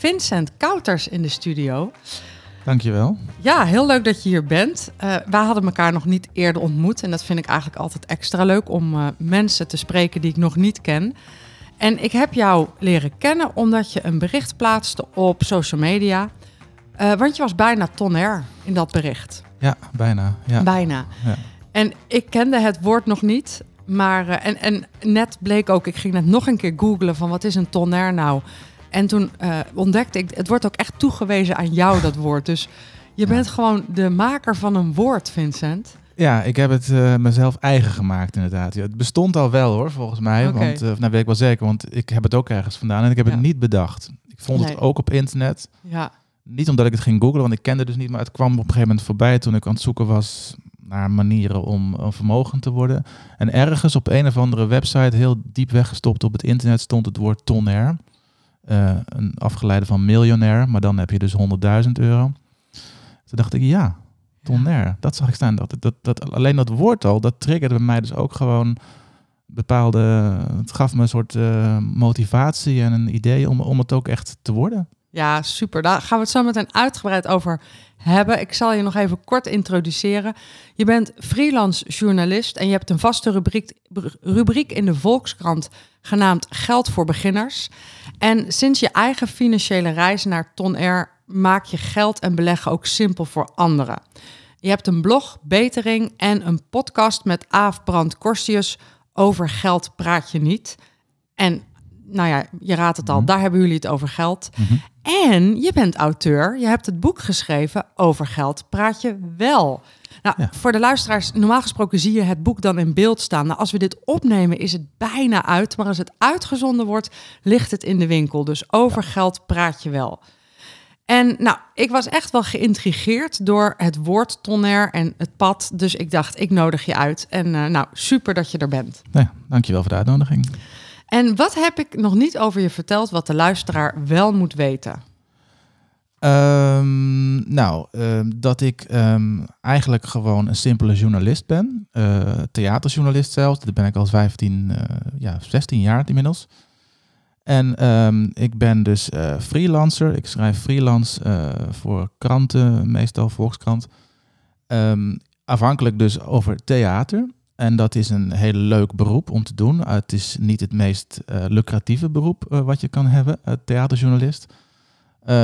Vincent Kouters in de studio. Dankjewel. Ja, heel leuk dat je hier bent. Uh, wij hadden elkaar nog niet eerder ontmoet. En dat vind ik eigenlijk altijd extra leuk om uh, mensen te spreken die ik nog niet ken. En ik heb jou leren kennen omdat je een bericht plaatste op social media. Uh, want je was bijna tonair in dat bericht. Ja, bijna. Ja. Bijna. Ja. En ik kende het woord nog niet. Maar, en, en net bleek ook, ik ging net nog een keer googlen van wat is een tonair nou? En toen uh, ontdekte ik, het wordt ook echt toegewezen aan jou, dat woord. Dus je bent gewoon de maker van een woord, Vincent. Ja, ik heb het uh, mezelf eigen gemaakt inderdaad. Ja, het bestond al wel hoor, volgens mij. Okay. Want, uh, nou weet ik wel zeker, want ik heb het ook ergens vandaan en ik heb ja. het niet bedacht. Ik vond nee. het ook op internet. Ja. Niet omdat ik het ging googlen, want ik kende dus niet, maar het kwam op een gegeven moment voorbij toen ik aan het zoeken was naar manieren om, om vermogen te worden. En ergens op een of andere website, heel diep weggestopt op het internet, stond het woord tonair. Uh, een afgeleide van miljonair, maar dan heb je dus 100.000 euro. Toen dacht ik, ja, tonair, ja. dat zag ik staan. Dat, dat, dat, alleen dat woord al, dat triggerde bij mij dus ook gewoon bepaalde... Het gaf me een soort uh, motivatie en een idee om, om het ook echt te worden. Ja, super. Daar gaan we het zo meteen uitgebreid over hebben. Ik zal je nog even kort introduceren. Je bent freelance journalist en je hebt een vaste rubriek, rubriek in de Volkskrant genaamd Geld voor Beginners. En sinds je eigen financiële reis naar Ton Air maak je geld en beleggen ook simpel voor anderen. Je hebt een blog, Betering en een podcast met Aaf Brand Korstius over geld praat je niet. En nou ja, je raadt het al, mm -hmm. daar hebben jullie het over geld. Mm -hmm. En je bent auteur, je hebt het boek geschreven over geld, praat je wel. Nou, ja. voor de luisteraars, normaal gesproken zie je het boek dan in beeld staan. Nou, als we dit opnemen, is het bijna uit. Maar als het uitgezonden wordt, ligt het in de winkel. Dus over ja. geld praat je wel. En nou, ik was echt wel geïntrigeerd door het woord tonair en het pad. Dus ik dacht, ik nodig je uit. En uh, nou, super dat je er bent. Ja, dankjewel voor de uitnodiging. En wat heb ik nog niet over je verteld wat de luisteraar wel moet weten? Um, nou, um, dat ik um, eigenlijk gewoon een simpele journalist ben. Uh, theaterjournalist zelfs. Dat ben ik al 15, uh, ja, 16 jaar inmiddels. En ik ben dus uh, freelancer. Ik schrijf freelance voor kranten, meestal Volkskrant. afhankelijk dus over theater. En dat is een heel leuk beroep om te doen. het is niet het meest lucratieve beroep wat je kan hebben, theaterjournalist.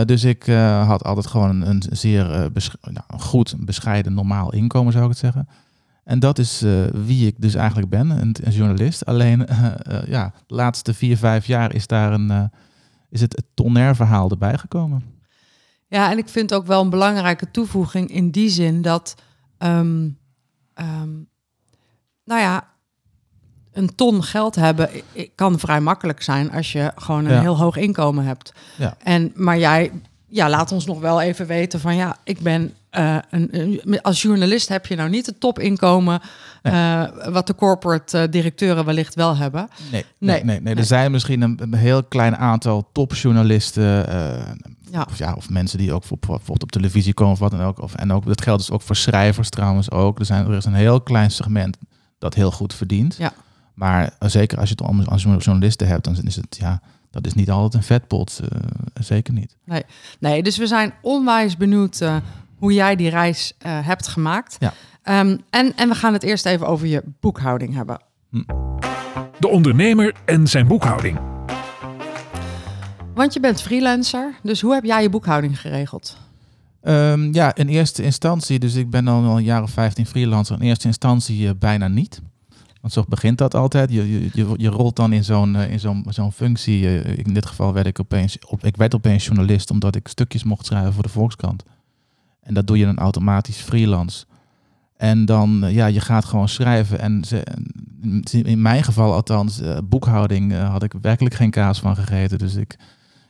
Dus ik had altijd gewoon een, een zeer nou, goed, bescheiden, normaal inkomen, zou ik het zeggen. En dat is wie ik dus eigenlijk ben, een, journalist. Alleen, ja, de laatste vier, vijf jaar is daar een, is het, het tonair verhaal erbij gekomen. Ja, en ik vind ook wel een belangrijke toevoeging in die zin dat, um, um, nou ja, een ton geld hebben kan vrij makkelijk zijn als je gewoon een ja. heel hoog inkomen hebt. Ja. En, maar jij, ja, laat ons nog wel even weten van ja, ik ben uh, een, een, als journalist heb je nou niet het topinkomen nee. uh, wat de corporate uh, directeuren wellicht wel hebben. Nee, nee, nee, nee. er zijn misschien een, een, heel klein aantal topjournalisten. Ja. Of, ja, of mensen die ook voor, bijvoorbeeld op televisie komen of wat dan ook. Of, en ook dat geldt dus ook voor schrijvers trouwens ook. Er, zijn, er is een heel klein segment dat heel goed verdient. Ja. Maar zeker als je het om als journalisten hebt, dan is het ja, dat is niet altijd een vetpot. Uh, zeker niet. Nee. nee, dus we zijn onwijs benieuwd uh, hoe jij die reis uh, hebt gemaakt. Ja. Um, en, en we gaan het eerst even over je boekhouding hebben. Hm. De ondernemer en zijn boekhouding. Want je bent freelancer, dus hoe heb jij je boekhouding geregeld? Um, ja, in eerste instantie, dus ik ben al een jaar of 15 freelancer. In eerste instantie bijna niet. Want zo begint dat altijd. Je, je, je rolt dan in zo'n in zo'n zo'n functie. In dit geval werd ik opeens, op, ik werd opeens journalist omdat ik stukjes mocht schrijven voor de Volkskrant. En dat doe je dan automatisch freelance. En dan, ja, je gaat gewoon schrijven. En in mijn geval althans, boekhouding had ik werkelijk geen kaas van gegeten. Dus ik,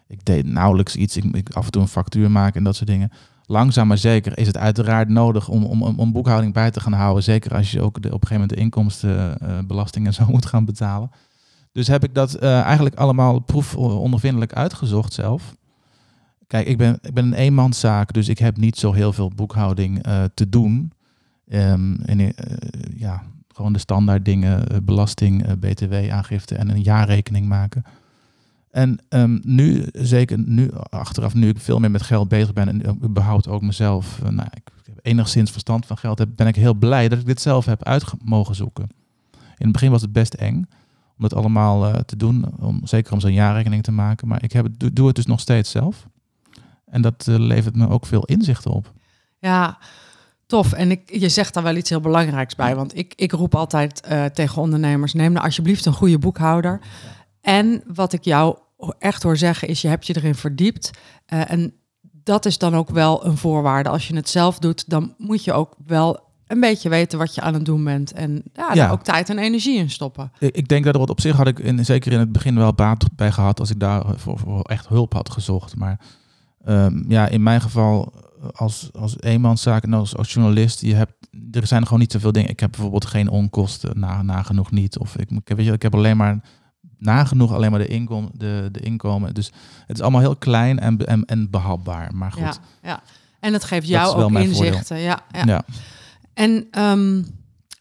ik deed nauwelijks iets. Ik, ik af en toe een factuur maken en dat soort dingen. Langzaam maar zeker is het uiteraard nodig om, om, om boekhouding bij te gaan houden. Zeker als je ook op een gegeven moment de inkomstenbelasting en zo moet gaan betalen. Dus heb ik dat eh, eigenlijk allemaal proefondervindelijk uitgezocht zelf. Kijk, ik ben, ik ben een eenmanszaak, dus ik heb niet zo heel veel boekhouding eh, te doen. Um, en, ja, gewoon de standaard dingen, belasting, btw-aangifte en een jaarrekening maken. En um, nu, zeker nu, achteraf, nu ik veel meer met geld bezig ben en überhaupt ook mezelf, nou, ik heb enigszins verstand van geld heb, ben ik heel blij dat ik dit zelf heb uit mogen zoeken. In het begin was het best eng om dat allemaal uh, te doen, om, zeker om zo'n jaarrekening te maken. Maar ik heb, doe, doe het dus nog steeds zelf. En dat uh, levert me ook veel inzichten op. Ja, tof. En ik, je zegt daar wel iets heel belangrijks bij. Want ik, ik roep altijd uh, tegen ondernemers, neem nou alsjeblieft een goede boekhouder. En wat ik jou echt hoor zeggen is, je hebt je erin verdiept. en dat is dan ook wel een voorwaarde. Als je het zelf doet, dan moet je ook wel een beetje weten wat je aan het doen bent. En ja, daar ook tijd en energie in stoppen. Ik denk dat er wat op zich had ik in, zeker in het begin wel baat bij gehad als ik daar voor, voor echt hulp had gezocht. Maar um, ja, in mijn geval als, als eenmanszaak en als, als journalist, je hebt, er zijn gewoon niet zoveel dingen. Ik heb bijvoorbeeld geen onkosten, na, nagenoeg niet. Of ik, ik, weet je, ik heb alleen maar nagenoeg alleen maar de, inkom, de, de inkomen. Dus het is allemaal heel klein en, en, en behapbaar. Maar goed. Ja, ja. En het geeft jou ook inzichten. Ja, ja. ja. En um,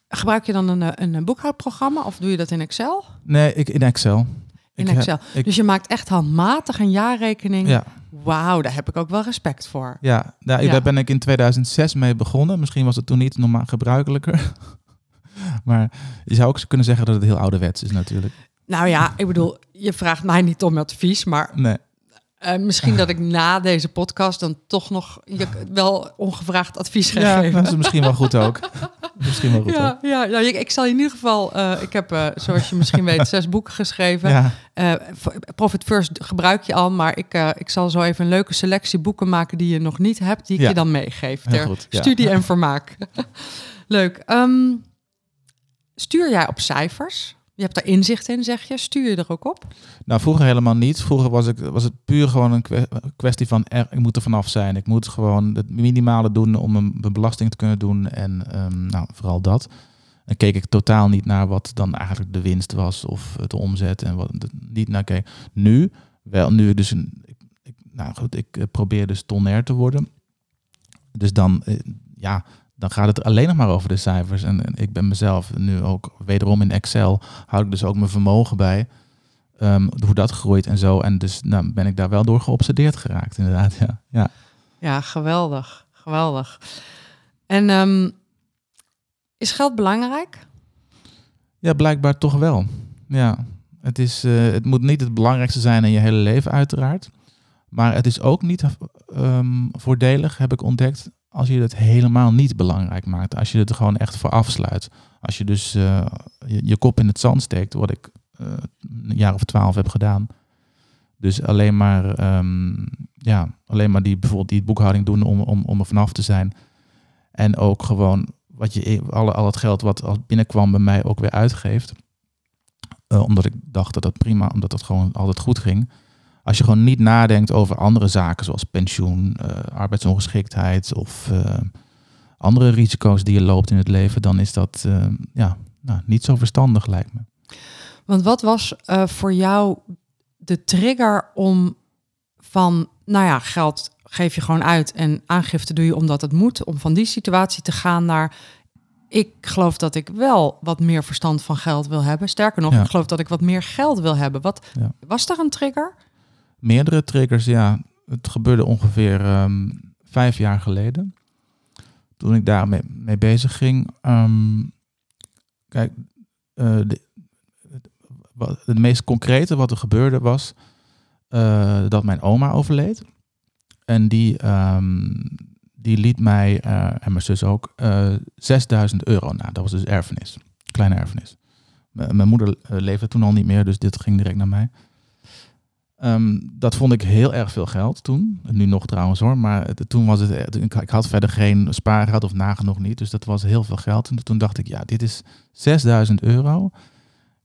gebruik je dan een, een boekhoudprogramma of doe je dat in Excel? Nee, ik in Excel. In ik Excel. dus je maakt echt handmatig een jaarrekening. Ja. Wauw, daar heb ik ook wel respect voor. Ja, nou, ja, daar ben ik in 2006 mee begonnen. Misschien was het toen niet normaal gebruikelijker. maar je zou ook kunnen zeggen dat het heel ouderwets is natuurlijk. Nou ja, ik bedoel, je vraagt mij niet om advies, maar nee. Uh, misschien dat ik na deze podcast dan toch nog je wel ongevraagd advies ga ja, geven. dat is misschien wel goed ook. misschien wel goed ja, ook. Ja, ja ik, ik, zal in ieder geval... Uh, ik heb, uh, zoals je misschien weet, zes boeken geschreven. Ja. Profit First gebruik je al, maar ik, ik zal zo even een leuke selectie boeken maken die je nog niet hebt, die ik je dan meegeef ter goed, studie en vermaak. Leuk. Um, stuur jij op cijfers? Je hebt daar inzicht in, zeg je. Stuur je er ook op? Nou, vroeger helemaal niet. Vroeger was, ik, was het puur gewoon een kwestie van ik moet er vanaf zijn. Ik moet gewoon het minimale doen om een belasting te kunnen doen. En um, nou, vooral dat. En keek ik totaal niet naar wat dan eigenlijk de winst was of de omzet en wat niet naar keek. Nu, wel, nu dus nou goed, ik eh, probeer dus tonair te worden. Dus dan, eh, ja, dan gaat het alleen nog maar over de cijfers. En, ik ben mezelf nu ook wederom in Excel, houd ik dus ook mijn vermogen bij. Um, hoe dat groeit en zo. En dus nou, ben ik daar wel door geobsedeerd geraakt, inderdaad. Ja, ja. ja geweldig. Geweldig. En um, is geld belangrijk? Ja, blijkbaar toch wel. Ja, het, is, uh, het moet niet het belangrijkste zijn in je hele leven, uiteraard. Maar het is ook niet um, voordelig, heb ik ontdekt, als je het helemaal niet belangrijk maakt. Als je het er gewoon echt voor afsluit. Als je dus uh, je, kop in het zand steekt, wat ik uh, een jaar of twaalf heb gedaan. Dus alleen maar, um, ja, alleen maar die, bijvoorbeeld die boekhouding doen om, om, om er vanaf te zijn. En ook gewoon wat je, alle, al het geld wat binnenkwam bij mij ook weer uitgeeft. Uh, omdat ik dacht dat dat prima, omdat dat gewoon altijd goed ging. Als je gewoon niet nadenkt over andere zaken zoals pensioen, uh, arbeidsongeschiktheid of uh, andere risico's die je loopt in het leven, dan is dat uh, ja, nou, niet zo verstandig, lijkt me. Want wat was voor jou de trigger om van, nou ja, geld geef je gewoon uit en aangifte doe je omdat het moet, om van die situatie te gaan naar ik geloof dat ik wel wat meer verstand van geld wil hebben. Sterker nog, ja. ik geloof dat ik wat meer geld wil hebben. Wat ja. was er een trigger? Meerdere triggers, ja. Het gebeurde ongeveer um, vijf jaar geleden. Toen ik daarmee mee bezig ging. Um, kijk, wat, het meest concrete wat er gebeurde was uh, dat mijn oma overleed. En die, um, die liet mij uh, en mijn zus ook 6000 euro na. Dat was dus erfenis. Kleine erfenis. Mijn moeder leefde toen al niet meer, dus dit ging direct naar mij. Um, dat vond ik heel erg veel geld toen. Nu nog trouwens hoor. Maar toen was het. Ik had verder geen spaargeld of nagenoeg niet. Dus dat was heel veel geld. En toen dacht ik, ja, dit is 6000 euro.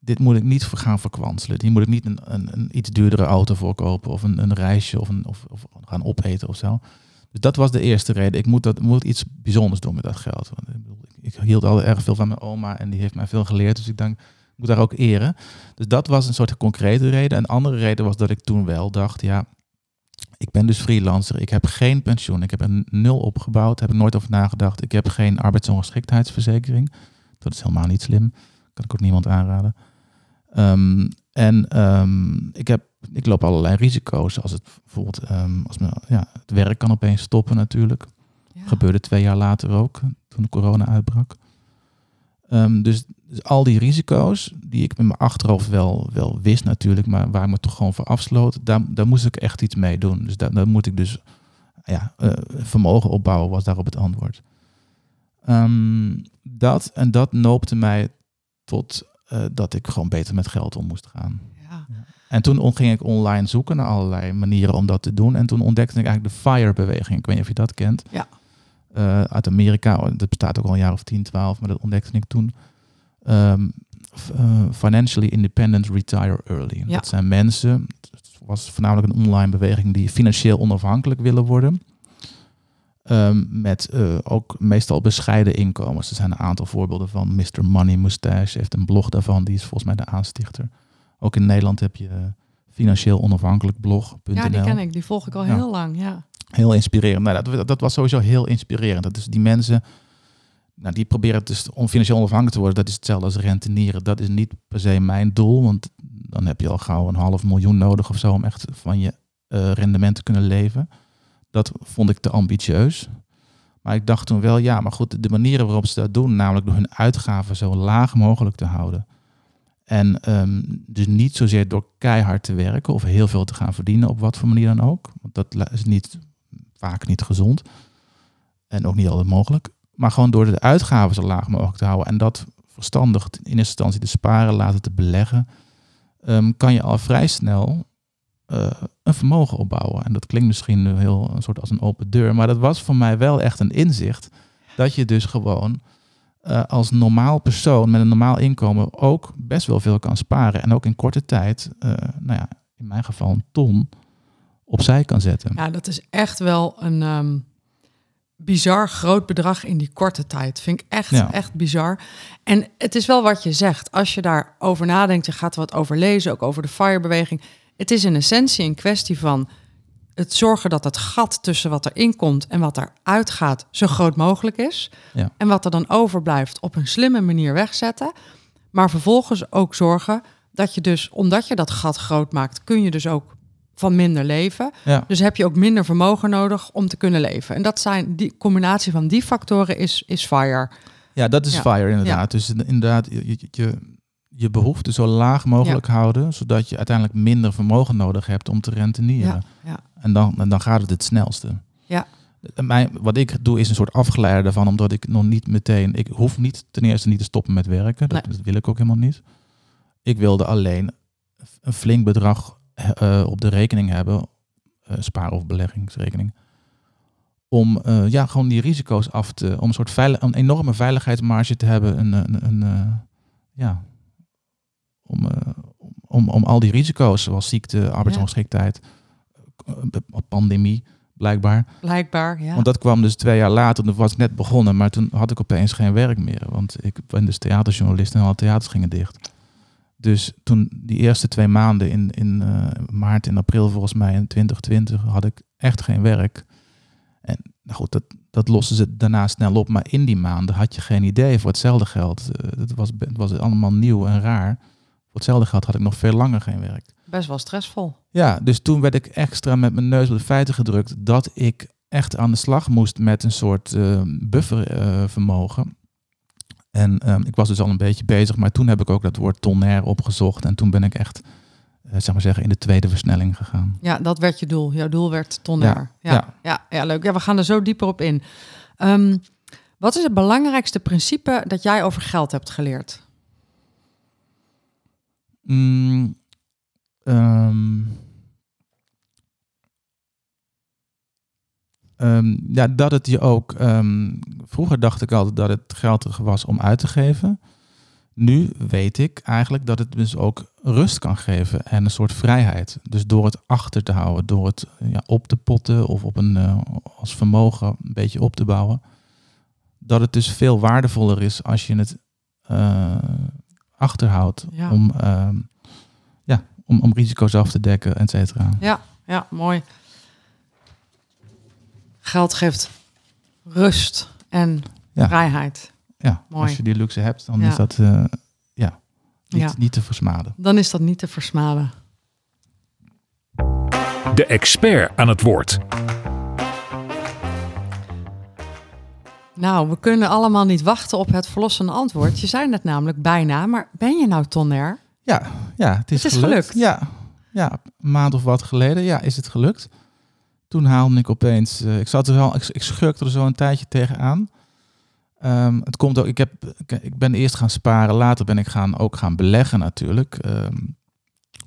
dit moet ik niet gaan verkwanselen. Hier moet ik niet een, een, een iets duurdere auto voor kopen of een, een reisje of, een, of, of gaan opeten of zo. Dus dat was de eerste reden. Ik moet, dat, moet iets bijzonders doen met dat geld. Want ik, ik, hield al erg veel van mijn oma en die heeft mij veel geleerd. Dus ik denk, moet daar ook eren. Dus dat was een soort concrete reden. Een andere reden was dat ik toen wel dacht, ja, ik ben dus freelancer. Ik heb geen pensioen. Ik heb een nul opgebouwd. Heb ik nooit over nagedacht. Ik heb geen arbeidsongeschiktheidsverzekering. Dat is helemaal niet slim. Kan ik ook niemand aanraden. Ehm, en ehm, ik, heb, ik loop allerlei risico's. Als het bijvoorbeeld, ehm, als me, ja, het werk kan opeens stoppen natuurlijk. Ja. Gebeurde twee jaar later ook, toen de corona uitbrak. Ehm, dus, dus al die risico's, die ik met mijn achterhoofd wel, wel wist natuurlijk, maar waar ik me toch gewoon voor afsloot, daar, daar moest ik echt iets mee doen. Dus daar, daar moet ik dus ja, eh, vermogen opbouwen, was daarop het antwoord. Ehm, dat en dat noopte mij tot eh, dat ik gewoon beter met geld om moest gaan. Ja. En toen ging ik online zoeken naar allerlei manieren om dat te doen. En toen ontdekte ik eigenlijk de FIRE-beweging. Ik weet niet of je dat kent. Ja. Eh, uit Amerika. Oh, Dat bestaat ook al een jaar of 10, 12. Maar dat ontdekte ik toen. Ehm, eh, financially Independent Retire Early. Ja. Dat zijn mensen, het was voornamelijk een online beweging, die financieel onafhankelijk willen worden. Ehm, met eh, ook meestal bescheiden inkomens. Er zijn een aantal voorbeelden van. Mr. Money Mustache heeft een blog daarvan. Die is volgens mij de aanstichter. Ook in Nederland heb je financieel onafhankelijk blog.nl. ja, die ken ik. Die volg ik al Ja. heel lang. Ja. Heel inspirerend. Nou, dat, dat was sowieso heel inspirerend. Dat is die mensen, nou, die proberen dus om financieel onafhankelijk te worden. Dat is hetzelfde als rentenieren. Dat is niet per se mijn doel, want dan heb je al gauw een half miljoen nodig of zo om echt van je eh, rendement te kunnen leven. Dat vond ik te ambitieus. Maar ik dacht toen wel, ja, maar goed, de manieren waarop ze dat doen, namelijk door hun uitgaven zo laag mogelijk te houden. En ehm, dus niet zozeer door keihard te werken of heel veel te gaan verdienen, op wat voor manier dan ook. Want dat is niet, vaak niet gezond. En ook niet altijd mogelijk. Maar gewoon door de uitgaven zo laag mogelijk te houden. En dat verstandig in eerste instantie te sparen, laten te beleggen. ehm, kan je al vrij snel eh, een vermogen opbouwen. En dat klinkt misschien heel een soort als een open deur. Maar dat was voor mij wel echt een inzicht. Dat je dus gewoon eh, als normaal persoon met een normaal inkomen ook best wel veel kan sparen. En ook in korte tijd, eh, nou ja, in mijn geval een ton, opzij kan zetten. ja, dat is echt wel een ehm, bizar groot bedrag in die korte tijd. Vind ik echt, Ja. echt bizar. En het is wel wat je zegt. Als je daarover nadenkt, je gaat er wat over lezen, ook over de FIRE-beweging. Het is in essentie een kwestie van het zorgen dat het gat tussen wat erin komt en wat eruit gaat zo groot mogelijk is. Ja. En wat er dan overblijft op een slimme manier wegzetten. Maar vervolgens ook zorgen dat je dus, omdat je dat gat groot maakt, kun je dus ook van minder leven. Ja. Dus heb je ook minder vermogen nodig om te kunnen leven. En dat zijn die combinatie van die factoren is, is fire. Ja, dat is Ja. fire inderdaad. Dus inderdaad, je, je, behoefte zo laag mogelijk houden, zodat je uiteindelijk minder vermogen nodig hebt om te rentenieren. Ja, ja. En, dan, en dan gaat het het snelste. Ja. Mijn, wat ik doe is een soort afgeleide daarvan, omdat ik nog niet meteen, ik hoef niet ten eerste niet te stoppen met werken. Dat, Nee. dat wil ik ook helemaal niet. Ik wilde alleen een flink bedrag eh, op de rekening hebben, eh, spaar- of beleggingsrekening, om eh, ja, gewoon die risico's af te, om een soort veilig, een enorme veiligheidsmarge te hebben, een, een, een, ja, om, om, om, al die risico's zoals ziekte, arbeidsongeschiktheid, pandemie, blijkbaar. Blijkbaar, ja. Want dat kwam dus twee jaar later, toen was ik net begonnen, maar toen had ik opeens geen werk meer. Want ik ben dus theaterjournalist en alle theaters gingen dicht. Dus toen die eerste twee maanden in, in eh, maart en april volgens mij in 2020 had ik echt geen werk. En nou goed, dat, dat losten ze daarna snel op. Maar in die maanden had je geen idee voor hetzelfde geld. Eh, het, was, het was allemaal nieuw en raar. Voor hetzelfde geld had ik nog veel langer geen werk. Best wel stressvol. Ja, dus toen werd ik extra met mijn neus op de feiten gedrukt dat ik echt aan de slag moest met een soort eh, buffervermogen. En ehm, ik was dus al een beetje bezig, maar toen heb ik ook dat woord tonair opgezocht. En toen ben ik echt, eh, zeg maar zeggen, in de tweede versnelling gegaan. Ja, dat werd je doel. Jouw doel werd tonair. Ja, ja. ja. Ja, leuk. Ja, we gaan er zo dieper op in. Ehm, wat is het belangrijkste principe dat jij over geld hebt geleerd? Mm, ehm, ehm, ja, dat het je ook. ehm, vroeger dacht ik altijd dat het geld er was om uit te geven. Nu weet ik eigenlijk dat het dus ook rust kan geven en een soort vrijheid. Dus door het achter te houden, door het ja, op te potten of op een, uh, als vermogen een beetje op te bouwen. Dat het dus veel waardevoller is als je het uh, achterhoudt Ja. om, ehm, ja, om, om risico's af te dekken, et cetera. Ja, ja, mooi. Geld geeft rust en Ja. vrijheid. Ja, Mooi. als je die luxe hebt, dan Ja. is dat eh, ja, niet, Ja. niet te versmaden. Dan is dat niet te versmaden. De expert aan het woord. Nou, we kunnen allemaal niet wachten op het verlossende antwoord. Je zei net namelijk bijna, maar ben je nou tonair? Ja, ja het is, Het is gelukt. gelukt. Ja, ja, een maand of wat geleden ja, is het gelukt. Toen haalde ik opeens, eh, ik, zat er wel, ik, ik schurkte er zo een tijdje tegenaan. Ehm het komt ook, ik, heb, ik- ben eerst gaan sparen, later ben ik gaan, ook gaan beleggen natuurlijk. Ehm,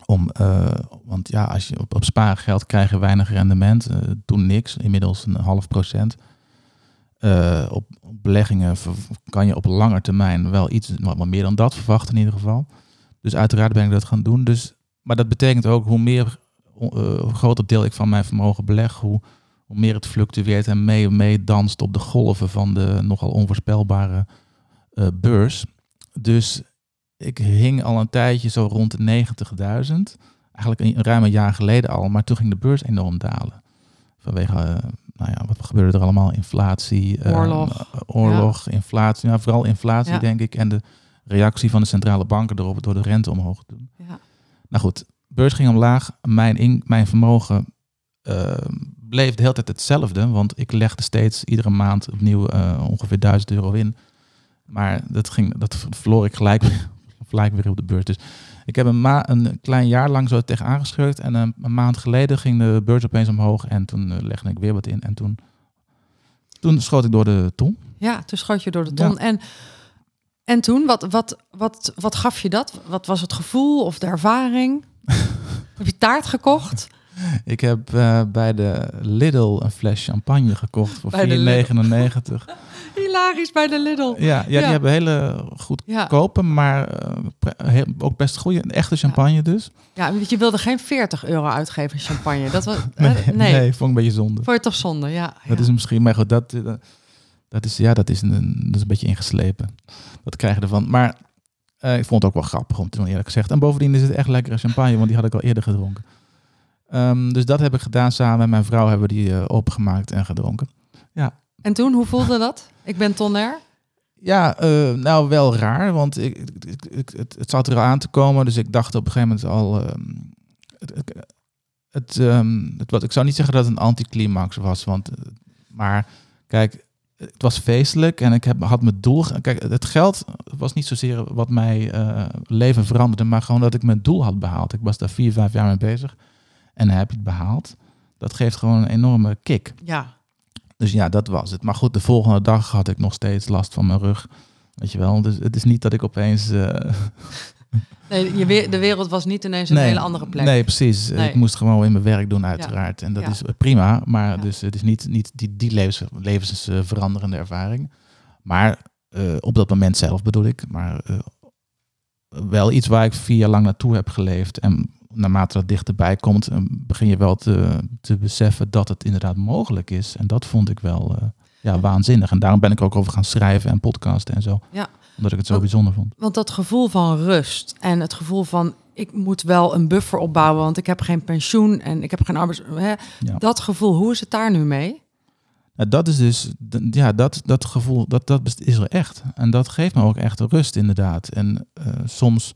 om, eh, want ja, als je op, op spaargeld krijg je weinig rendement. eh, toen niks, inmiddels een half procent. Op, beleggingen kan je op lange termijn wel iets, wat meer dan dat verwachten in ieder geval. Dus uiteraard ben ik dat gaan doen. Dus, maar dat betekent ook hoe meer, hoe groter deel ik van mijn vermogen beleg, hoe, hoe meer het fluctueert en mee, mee danst op de golven van de nogal onvoorspelbare eh, beurs. Dus ik hing al een tijdje zo rond de 90.000. Eigenlijk een, ruim een jaar geleden al, maar toen ging de beurs enorm dalen. Vanwege, eh, nou ja, wat gebeurde er allemaal? Inflatie, eh, Oorlog. eh, oorlog, inflatie. Nou, vooral inflatie Ja. denk ik. En de reactie van de centrale banken erop door de rente omhoog te doen. Ja. Nou goed, beurs ging omlaag. Mijn, in, mijn vermogen eh, bleef de hele tijd hetzelfde. Want ik legde steeds iedere maand opnieuw eh, ongeveer 1000 euro in. Maar dat, ging, dat verloor ik gelijk, gelijk weer op de beurs. Dus ik heb een, ma een klein jaar lang zo tegen aangeschurkt. En een, een maand geleden ging de beurs opeens omhoog. En toen eh, legde ik weer wat in. En toen, toen schoot ik door de ton. Ja, toen schoot je door de ton. En, en toen, wat, wat, wat, wat gaf je dat? Wat was het gevoel of de ervaring? Heb je taart gekocht? Ik heb eh, bij de Lidl een fles champagne gekocht voor Bij de 4,99. Hilarisch bij de Lidl. Ja, ja, Ja. die hebben hele goedkope, Ja, maar eh, ook best goede, echte champagne dus. ja, want je wilde geen 40 euro uitgeven in champagne. Dat was, Nee, eh, nee. nee. vond ik een beetje zonde. Vond je toch zonde? Ja. Dat ja. is misschien, maar goed, dat, dat is, ja, dat is, een, dat is een beetje ingeslepen. Dat krijg je ervan. Maar eh, ik vond het ook wel grappig om te doen, eerlijk gezegd. En bovendien is het echt lekkere champagne, want die had ik al eerder gedronken. Ehm, dus dat heb ik gedaan samen met mijn vrouw, hebben we die eh, opengemaakt en gedronken. En toen, hoe voelde dat? Ik ben tonair. Ja, eh, nou wel raar, want ik, ik, ik- ik- het, het zat er al aan te komen. Dus ik dacht op een gegeven moment al... ehm, het, het, ehm, het was, ik zou niet zeggen dat het een anticlimax was, want... Maar kijk, het was feestelijk en ik heb, had mijn doel... Kijk, het geld was niet zozeer wat mij eh, leven veranderde, maar gewoon dat ik mijn doel had behaald. Ik was daar vier, vijf jaar mee bezig en heb je het behaald. Dat geeft gewoon een enorme kick. Ja. Dus ja, dat was het. Maar goed, de volgende dag had ik nog steeds last van mijn rug. Weet je wel, dus het is niet dat ik opeens... eh, Nee, je, de wereld was niet ineens een hele andere plek. Nee, precies. Nee. Ik moest gewoon in mijn werk doen, uiteraard. En dat Ja. is prima, maar Ja. dus het is niet, niet die, die levens, levensveranderende ervaring. Maar eh, op dat moment zelf bedoel ik. Maar eh, wel iets waar ik vier jaar lang naartoe heb geleefd. En naarmate dat dichterbij komt, eh, begin je wel te, te beseffen dat het inderdaad mogelijk is. En dat vond ik wel ja, waanzinnig. En daarom ben ik ook over gaan schrijven en podcasten en zo. Ja. Omdat ik het zo Want- bijzonder vond. Want dat gevoel van rust en het gevoel van ik moet wel een buffer opbouwen, want ik heb geen pensioen en ik heb geen arbeids. Hè? Ja. Dat gevoel, hoe is het daar nu mee? Nou, dat is dus, ja, dat, dat gevoel, dat, dat is er echt. En dat geeft me ook echt rust, inderdaad. En eh, soms,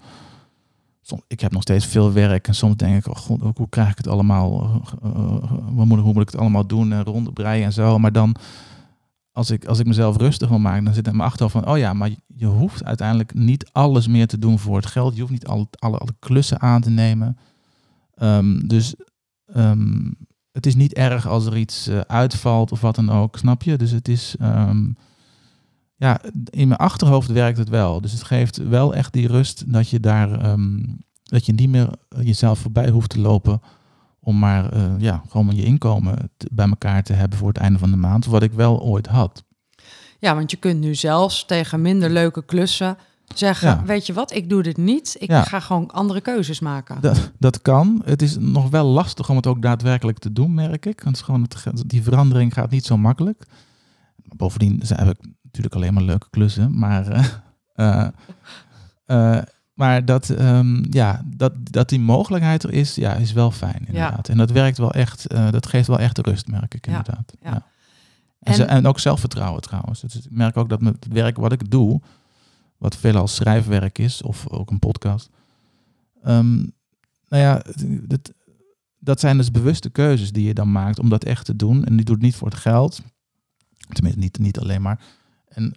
soms, ik heb nog steeds veel werk en soms denk ik, oh god, hoe krijg ik het allemaal, eh, eh, hoe, moet, ik- hoe moet ik het allemaal doen en rondbreien en zo. Maar dan, als ik, als ik mezelf rustig wil maken, dan zit in mijn achterhoofd van, oh ja, maar je hoeft uiteindelijk niet alles meer te doen voor het geld. Je hoeft niet alle, alle, klussen aan te nemen. Ehm, dus ehm, het is niet erg als er iets eh, uitvalt of wat dan ook, snap je? Dus het is, ehm, ja, in mijn achterhoofd werkt het wel. Dus het geeft wel echt die rust dat je daar, dat je niet meer jezelf voorbij hoeft te lopen om maar, eh, ja, gewoon je inkomen te- bij elkaar te hebben voor het einde van de maand, wat ik wel ooit had. Ja, want je kunt nu zelfs tegen minder leuke klussen zeggen, Ja. weet je wat, ik doe dit niet. Ik Ja. ga gewoon andere keuzes maken. Dat, dat kan. Het is nog wel lastig om het ook daadwerkelijk te doen, merk ik. Want het is gewoon het, die verandering gaat niet zo makkelijk. Bovendien zijn- heb ik natuurlijk alleen maar leuke klussen. Maar, eh, maar dat, ehm, ja, dat, dat die mogelijkheid er is, ja, is wel fijn inderdaad. En dat werkt wel echt, eh, dat geeft wel echt rust, merk ik inderdaad. ja. Ja. En, ze- En- en ook zelfvertrouwen trouwens. Dus ik merk ook dat met het werk wat ik doe, wat veelal schrijfwerk is, of ook een podcast. ehm, nou ja, het- dat zijn dus bewuste keuzes die je dan maakt om dat echt te doen. En die doet niet voor het geld. Tenminste, niet, niet alleen maar. En,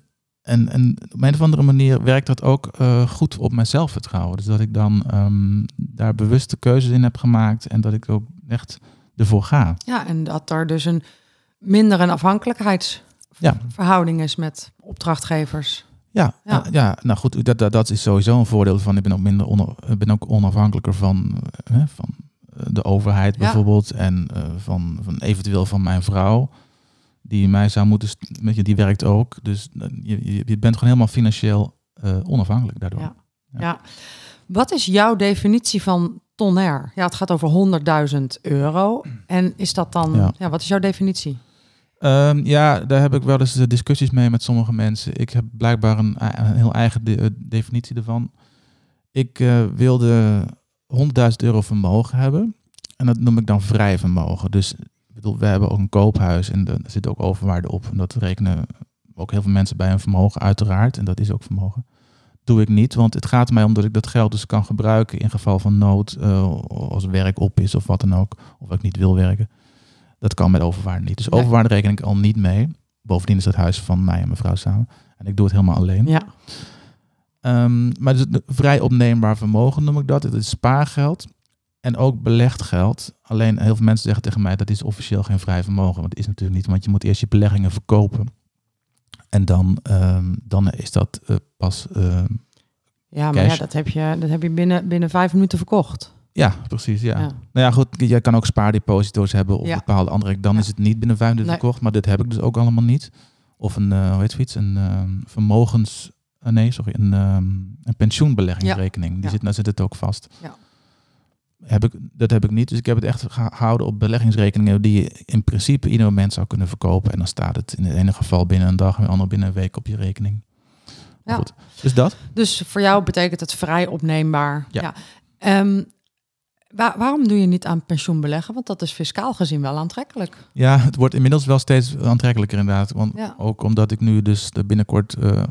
en, en op een of andere manier werkt dat ook eh, goed op mijn zelfvertrouwen. Dus dat ik dan ehm, daar bewuste keuzes in heb gemaakt en dat ik ook echt ervoor ga. Ja, en dat er dus een minder een Ja. afhankelijkheidsverhouding is met opdrachtgevers. Ja, Ja. ja. ja nou goed, dat, dat, dat is sowieso een voordeel van. Ik ben ook minder onder, ik ben ook onafhankelijker van, eh, hè, van eh, de overheid Ja. bijvoorbeeld en eh, van, van eventueel van mijn vrouw. Die mij zou moeten, weet je, die werkt ook. Dus eh, je, bent gewoon helemaal financieel eh, onafhankelijk daardoor. Ja. Ja. Ja. Wat is jouw definitie van tonair? Ja, het gaat over 100.000 euro. En is dat dan, ja. Ja. wat is jouw definitie? Ehm, ja, daar heb ik wel eens eh, discussies mee met sommige mensen. Ik heb blijkbaar een, een heel eigen de- definitie ervan. Ik wilde 100.000 euro vermogen hebben. En dat noem ik dan vrij vermogen. Dus bedoel, we hebben ook een koophuis en er zit ook overwaarde op. En dat rekenen ook heel veel mensen bij een vermogen, uiteraard. En dat is ook vermogen. Doe ik niet, want het gaat mij om dat ik dat geld dus kan gebruiken in geval van nood. eh, als werk op is of wat dan ook. Of ik niet wil werken. Dat kan met overwaarde niet. Dus overwaarde reken ik al niet mee. Bovendien is het huis van mij en mijn vrouw samen. En ik doe het helemaal alleen. Ja, Ehm, maar dus het vrij opneembaar vermogen noem ik dat. Het is spaargeld en ook belegd geld. Alleen heel veel mensen zeggen tegen mij dat is officieel geen vrij vermogen. Want dat is natuurlijk niet, want je moet eerst je beleggingen verkopen. En dan, ehm, dan is dat eh, pas... ehm, ja maar ja, dat heb je, dat heb je binnen, binnen vijf minuten verkocht. ja, precies. Ja. Ja. Nou ja, goed. Jij kan ook spaardeposito's hebben of Ja. bepaalde andere. Dan Ja. is het niet binnen vijf minuten Nee. verkocht. Maar dit heb ik dus ook allemaal niet. Of een, eh hoe heet zoiets? Een ehm, vermogens... eh, nee, sorry. Een, ehm, een pensioenbeleggingsrekening. Die Ja. zit, daar zit het ook vast. Ja. Heb ik, dat heb ik niet. Dus ik heb het echt gehouden op beleggingsrekeningen die je in principe ieder moment zou kunnen verkopen. En dan staat het in het ene geval binnen een dag en in het andere binnen een week op je rekening. Ja. Goed. Dus dat. Dus voor jou betekent het vrij opneembaar. Ja. Ehm, waar- waarom doe je niet aan pensioen beleggen? Want dat is fiscaal gezien wel aantrekkelijk. Ja, het wordt inmiddels wel steeds aantrekkelijker inderdaad. Want Ja. ook omdat ik nu dus binnenkort eh,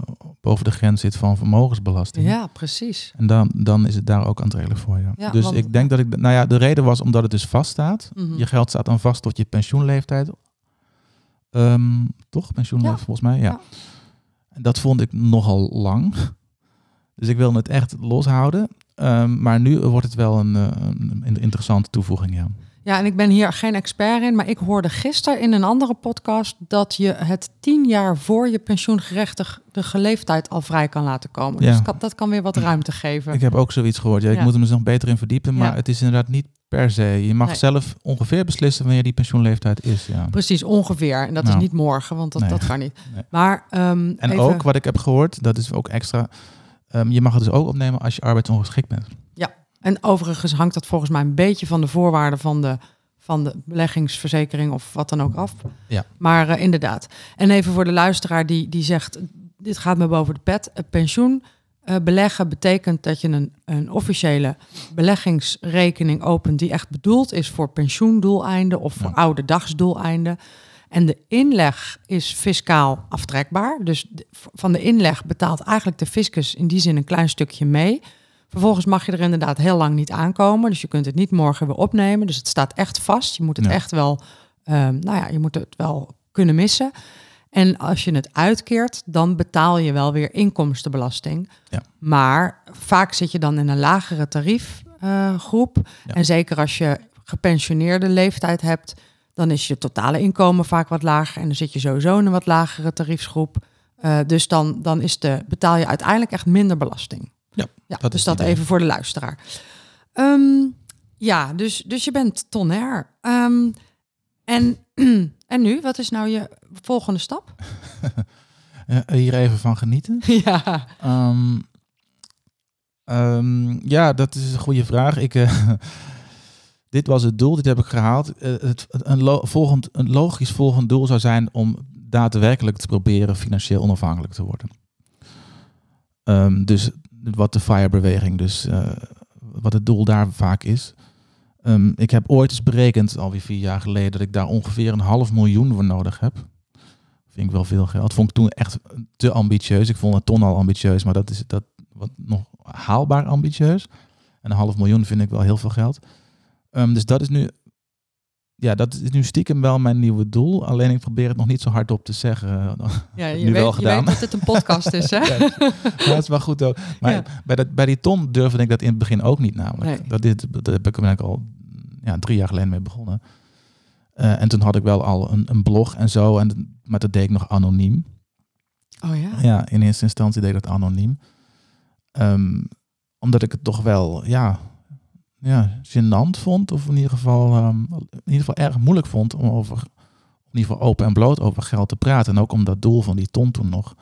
boven de grens zit van vermogensbelasting. Ja, precies. En dan, dan is het daar ook aantrekkelijk voor, ja. Ja, dus want- ik denk dat ik... Nou ja, de reden was omdat het dus vaststaat. Mhm. Je geld staat dan vast tot je pensioenleeftijd. Ehm, toch? Pensioenleeftijd Ja. volgens mij, ja. Ja. En dat vond ik nogal lang. Dus ik wil het echt loshouden. Ehm, maar nu wordt het wel een, eh, een, interessante toevoeging, ja. Ja, en ik ben hier geen expert in, maar ik hoorde gisteren in een andere podcast dat je het tien jaar voor je pensioengerechtigde leeftijd al vrij kan laten komen. Ja. Dus kan- dat kan weer wat ruimte geven. Ik heb ook zoiets gehoord. Ja, ik Ja. moet er me nog beter in verdiepen. Maar Ja. het is inderdaad niet per se. Je mag Nee. zelf ongeveer beslissen wanneer die pensioenleeftijd is. Ja. Precies, ongeveer. En dat Nou. is niet morgen, want dat, Nee. dat kan niet. Nee. Maar ehm, En even- ook wat ik heb gehoord, dat is ook extra. Ehm, je mag het dus ook opnemen als je arbeidsongeschikt bent. En overigens hangt dat volgens mij een beetje van de voorwaarden van de, van de beleggingsverzekering of wat dan ook af. Ja. Maar eh, inderdaad. En even voor de luisteraar die, die zegt, dit gaat me boven de pet. Het pensioen eh, beleggen betekent dat je een, een officiële beleggingsrekening opent die echt bedoeld is voor pensioendoeleinden of voor Ja. oude dagsdoeleinden. En de inleg is fiscaal aftrekbaar. Dus van de inleg betaalt eigenlijk de fiscus in die zin een klein stukje mee. Vervolgens mag je er inderdaad heel lang niet aankomen. Dus je kunt het niet morgen weer opnemen. Dus het staat echt vast. Je moet het Ja. echt wel, ehm, nou ja, je moet het wel kunnen missen. En als je het uitkeert, dan betaal je wel weer inkomstenbelasting. Ja. Maar vaak zit je dan in een lagere tariefgroep. Ja. En zeker als je gepensioneerde leeftijd hebt, dan is je totale inkomen vaak wat lager. En dan zit je sowieso in een wat lagere tariefsgroep. Eh, dus dan, dan is de, betaal je uiteindelijk echt minder belasting. Ja, ja dat dus is dat idee. even voor de luisteraar. Ehm, ja, dus, dus je bent tonair. Ehm, en, en nu, wat is nou je volgende stap? Hier even van genieten. ja, Ehm, ja, dat is een goede vraag. Ik, eh, dit was het doel, dit heb ik gehaald. Eh, het, een, volgend, een logisch volgend doel zou zijn om daadwerkelijk te proberen financieel onafhankelijk te worden. Ehm, dus wat de FIRE-beweging, dus eh, wat het doel daar vaak is. Ehm, ik heb ooit eens berekend, alweer vier jaar geleden, dat ik daar ongeveer een half miljoen voor nodig heb. Vind ik wel veel geld. Vond ik toen echt te ambitieus. Ik vond het ton al ambitieus, maar dat is dat wat nog haalbaar ambitieus. En een half miljoen vind ik wel heel veel geld. Ehm, dus dat is nu, ja, dat is nu stiekem wel mijn nieuwe doel. Alleen ik probeer het nog niet zo hard op te zeggen. Ja, je, Nu weet, wel je gedaan. weet dat dit een podcast is, hè? Ja, dat is wel goed ook. Maar Ja. bij, dat, bij die ton durfde ik dat in het begin ook niet namelijk. Nee. Dat, dit, dat heb ik er eigenlijk al ja, drie jaar geleden mee begonnen. Eh, en toen had ik wel al een, een blog en zo. En, maar dat deed ik nog anoniem. Oh ja? Ja, in eerste instantie deed ik dat anoniem. Ehm, omdat ik het toch wel, ja, ja, gênant vond. Of in ieder geval, ehm, in ieder geval erg moeilijk vond om over, in ieder geval open en bloot over geld te praten. En ook om dat doel van die ton toen nog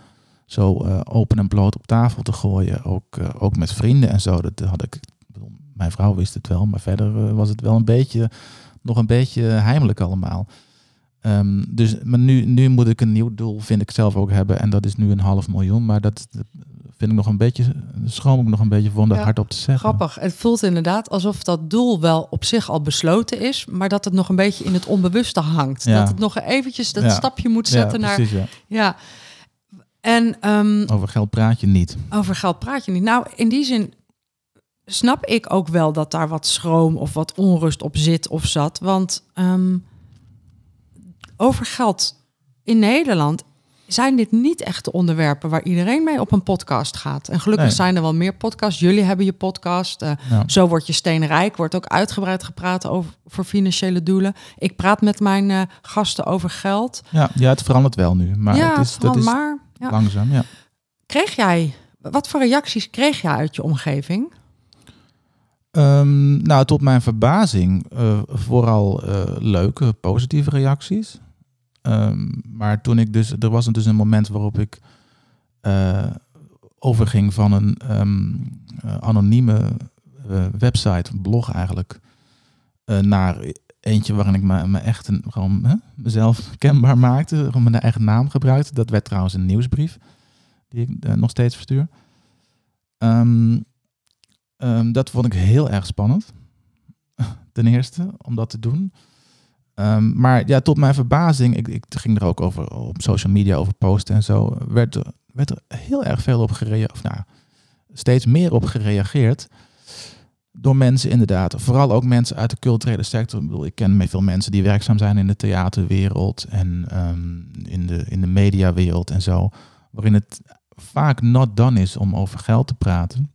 zo eh, open en bloot op tafel te gooien. Ook, eh, ook met vrienden en zo. Dat had ik, bedoel, mijn vrouw wist het wel, maar verder eh, was het wel een beetje, nog een beetje heimelijk allemaal. Ehm, dus, maar nu, nu moet ik een nieuw doel, vind ik zelf ook hebben. En dat is nu een half miljoen. Maar dat vind ik nog een beetje, schroom ik nog een beetje voor om dat Ja, hardop te zeggen. Grappig. Het voelt inderdaad alsof dat doel wel op zich al besloten is, maar dat het nog een beetje in het onbewuste hangt. Ja. Dat het nog eventjes dat Ja. stapje moet zetten naar... precies, ja. Ja. En ehm, Over geld praat je niet. over geld praat je niet. Nou, in die zin snap ik ook wel dat daar wat schroom of wat onrust op zit of zat. Want ehm, over geld in Nederland zijn dit niet echt de onderwerpen waar iedereen mee op een podcast gaat. En gelukkig Nee. zijn er wel meer podcasts. Jullie hebben je podcast. eh, Ja. Zo wordt je steenrijk. Wordt ook uitgebreid gepraat over voor financiële doelen. Ik praat met mijn eh, gasten over geld. Ja, ja, het verandert wel nu. Maar ja, het is, dat is maar. Ja. langzaam, ja. Kreeg jij, wat voor reacties kreeg jij uit je omgeving? Ehm, nou, tot mijn verbazing eh, vooral leuke, positieve reacties. Ehm, maar toen ik dus, er was dus een moment waarop ik eh, overging van een ehm, eh, anonieme eh, website, blog eigenlijk, naar eentje waarin ik me, echt een, gewoon hè, mezelf kenbaar maakte, gewoon mijn eigen naam gebruikte. Dat werd trouwens een nieuwsbrief die ik nog steeds verstuur. Ehm, dat vond ik heel erg spannend. Ten eerste, om dat te doen. Ehm, maar ja, tot mijn verbazing, ik, ik ging er ook over op social media over posten en zo, werd er, werd er heel erg veel op gereageerd. Nou, steeds meer op gereageerd. Door mensen inderdaad. Vooral ook mensen uit de culturele sector. Ik bedoel, ik ken veel mensen die werkzaam zijn in de theaterwereld en ehm, in, de, in de mediawereld en zo. Waarin het vaak not done is om over geld te praten.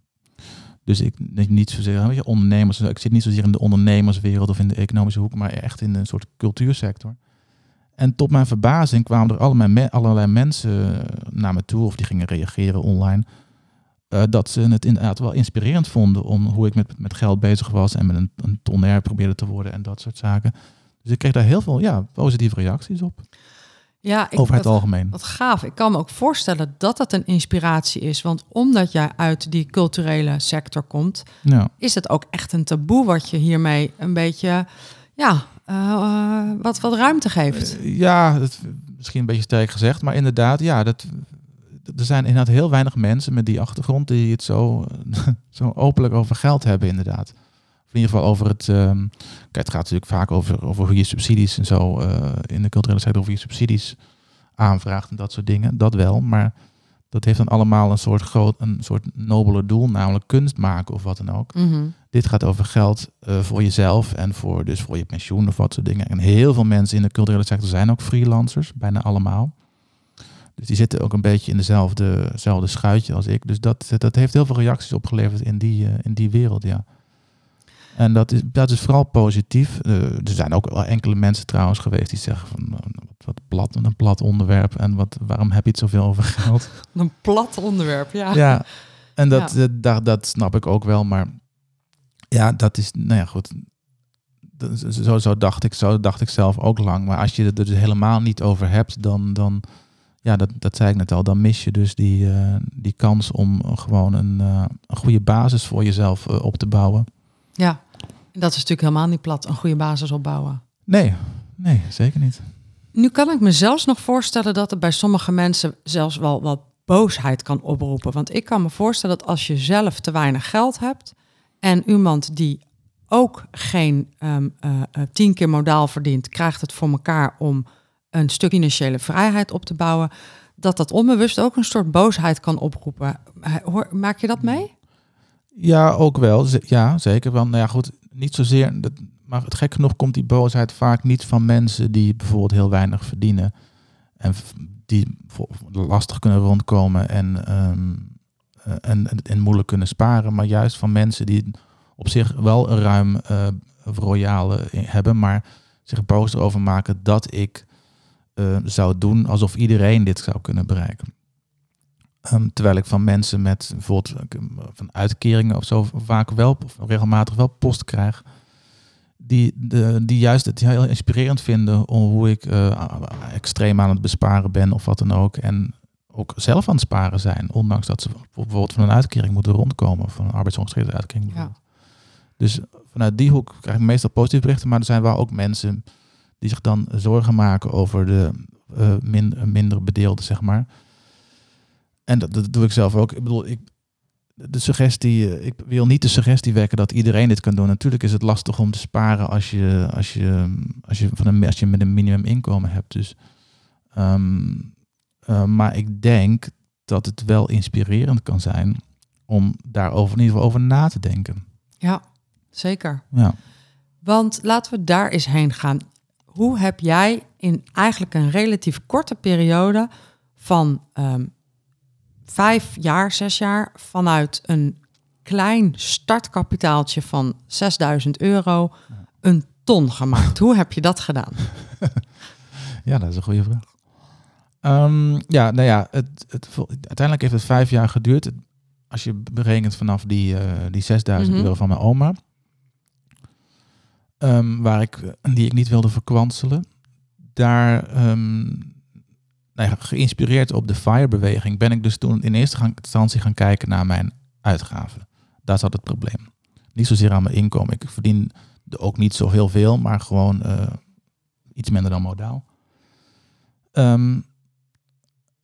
Dus ik niet- zozeer weet je, ondernemers. Ik zit niet zozeer in de ondernemerswereld of in de economische hoek, maar echt in een soort cultuursector. En tot mijn verbazing kwamen er allerlei, allerlei mensen naar me toe of die gingen reageren online. eh, dat ze het inderdaad wel inspirerend vonden om hoe ik met, met geld bezig was en met een, een probeerde te worden en dat soort zaken. Dus ik kreeg daar heel veel ja, positieve reacties op, Ja, ik, over het algemeen. Wat gaaf. Ik kan me ook voorstellen dat dat een inspiratie is. Want omdat jij uit die culturele sector komt, Ja. is het ook echt een taboe wat je hiermee een beetje, ja, eh, wat, wat ruimte geeft. Eh, Ja, dat, misschien een beetje sterk gezegd, maar inderdaad, ja, dat, er zijn inderdaad heel weinig mensen met die achtergrond die het zo, zo openlijk over geld hebben, inderdaad. In ieder geval over het. ehm, kijk, het gaat natuurlijk vaak over, over hoe je subsidies en zo eh, in de culturele sector, over je subsidies aanvraagt en dat soort dingen. Dat wel, maar dat heeft dan allemaal een soort groot, een soort nobeler doel, namelijk kunst maken of wat dan ook. Mhm. Dit gaat over geld eh, voor jezelf en voor, dus voor je pensioen of wat soort dingen. En heel veel mensen in de culturele sector zijn ook freelancers, bijna allemaal. Dus die zitten ook een beetje in dezelfde, dezelfde schuitje als ik. Dus dat, dat heeft heel veel reacties opgeleverd in die, eh, in die wereld, ja. En dat is, dat is vooral positief. Eh, er zijn ook wel enkele mensen trouwens geweest die zeggen van nou, wat, wat plat, een plat onderwerp en wat, waarom heb je het zoveel over geld? Een plat onderwerp, ja. Ja, en dat, Ja. eh, daar, dat snap ik ook wel. Maar ja, dat is, nou ja, goed. Dat is- Zo, zo, dacht ik, zo dacht ik zelf ook lang. Maar als je het er dus helemaal niet over hebt, dan, dan, ja, dat, dat zei ik net al, dan mis je dus die, eh, die kans om gewoon een, eh, een goede basis voor jezelf eh, op te bouwen. Ja, dat is natuurlijk helemaal niet plat, een goede basis opbouwen. Nee, nee, zeker niet. Nu kan ik me zelfs nog voorstellen dat het bij sommige mensen zelfs wel wat boosheid kan oproepen. Want ik kan me voorstellen dat als je zelf te weinig geld hebt en iemand die ook geen ehm, eh, eh, tien keer modaal verdient, krijgt het voor elkaar om een stuk financiële vrijheid op te bouwen, dat dat onbewust ook een soort boosheid kan oproepen. Maak je dat mee? Ja, ook wel. Ja, zeker. Want, nou ja, goed, niet zozeer. Maar het gek genoeg komt die boosheid vaak niet van mensen die bijvoorbeeld heel weinig verdienen. En die lastig kunnen rondkomen en, ehm, eh, en, en, en moeilijk kunnen sparen. Maar juist van mensen die op zich wel een ruim eh royale hebben, maar zich boos erover maken dat ik eh, zou doen alsof iedereen dit zou kunnen bereiken. Ehm, terwijl ik van mensen met bijvoorbeeld eh, van uitkeringen of zo vaak wel, of regelmatig wel post krijg. Die, de, die juist het heel inspirerend vinden om hoe ik eh, extreem aan het besparen ben of wat dan ook. En ook zelf aan het sparen zijn, ondanks dat ze bijvoorbeeld van een uitkering moeten rondkomen, van een arbeidsongeschikte uitkering. Ja. Dus vanuit die hoek krijg ik meestal positieve berichten, maar er zijn wel ook mensen die zich dan zorgen maken over de eh, min, minder bedeelden, zeg maar. En dat, dat doe ik zelf ook. Ik bedoel, ik, de suggestie, eh, ik wil niet de suggestie wekken dat iedereen dit kan doen. Natuurlijk is het lastig om te sparen als je, als je, als je, van een, als je met een minimuminkomen hebt. Dus, ehm, eh, maar ik denk dat het wel inspirerend kan zijn om daarover in ieder geval over na te denken. Ja, zeker. Ja. Want laten we daar eens heen gaan. Hoe heb jij in eigenlijk een relatief korte periode van ehm, vijf jaar, zes jaar, vanuit een klein startkapitaaltje van 6000 euro een ton gemaakt? Hoe heb je dat gedaan? Ja, dat is een goede vraag. Ehm, ja, nou ja, het, het, uiteindelijk heeft het vijf jaar geduurd. Als je berekent vanaf die, eh, die 6000 Mhm. euro van mijn oma, ehm, waar ik, die ik niet wilde verkwanselen, daar, ehm, nou geïnspireerd op de FIRE-beweging, ben ik dus toen in eerste instantie gaan kijken naar mijn uitgaven. Daar zat het probleem. Niet zozeer aan mijn inkomen. Ik verdiende ook niet zo heel veel, maar gewoon eh, iets minder dan modaal. Ehm,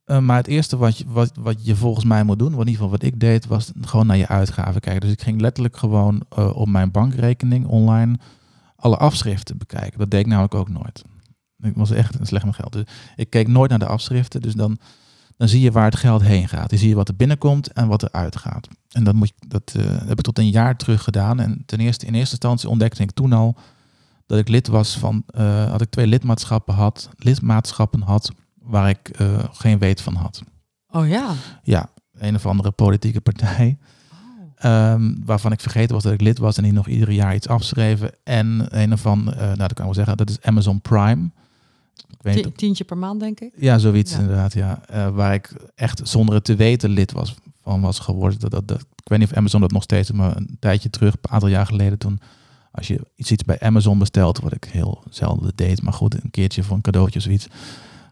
eh, maar het eerste wat je, wat, wat je volgens mij moet doen, in ieder geval wat ik deed, was gewoon naar je uitgaven kijken. Dus ik ging letterlijk gewoon eh, op mijn bankrekening online alle afschriften bekijken. Dat deed ik namelijk ook nooit. Ik was echt slecht met geld. Dus ik keek nooit naar de afschriften. Dus dan, dan zie je waar het geld heen gaat. Dan zie je wat er binnenkomt en wat er uitgaat. En dat, moet, je- dat eh, heb ik tot een jaar terug gedaan. En ten eerste, in eerste instantie ontdekte ik toen al dat ik lid was van, eh, had ik twee lidmaatschappen had, lidmaatschappen had waar ik eh, geen weet van had. Oh ja. Ja, een of andere politieke partij. ehm, waarvan ik vergeten was dat ik lid was en die nog ieder jaar iets afschreven. En een of andere, eh, nou dat kan ik wel zeggen, dat is Amazon Prime. Ik weet Tientje per maand, denk ik. ja, zoiets Ja. inderdaad, ja. Eh, waar ik echt zonder het te weten lid was, van was geworden. Dat, dat, dat, ik weet niet of Amazon dat nog steeds, maar een tijdje terug, een aantal jaar geleden, toen als je iets, iets bij Amazon bestelt, wat ik heel zelden deed, maar goed, een keertje voor een cadeautje of zoiets,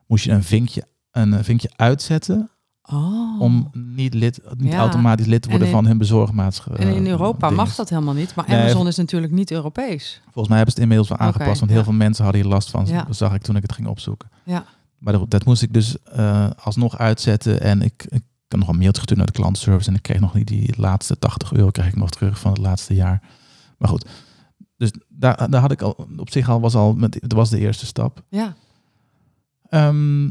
moest je een vinkje, een vinkje uitzetten Oh. om niet, lid, niet Ja. automatisch lid te worden in- van hun bezorgmaatschappij. en in Europa mag dat helemaal niet, maar Nee, Amazon is natuurlijk niet Europees. Volgens mij hebben ze het inmiddels wel aangepast, want heel ja. veel mensen hadden hier last van. Ja. Dat zag ik toen ik het ging opzoeken. Ja. Maar dat, dat moest ik dus eh, alsnog uitzetten. En ik, ik kan nog een mailtje naar de klantenservice. En ik kreeg nog niet die laatste 80 euro kreeg ik nog terug van het laatste jaar. Maar goed, dus daar, daar had ik al op zich al was al met, dat was de eerste stap. Ja. Ehm,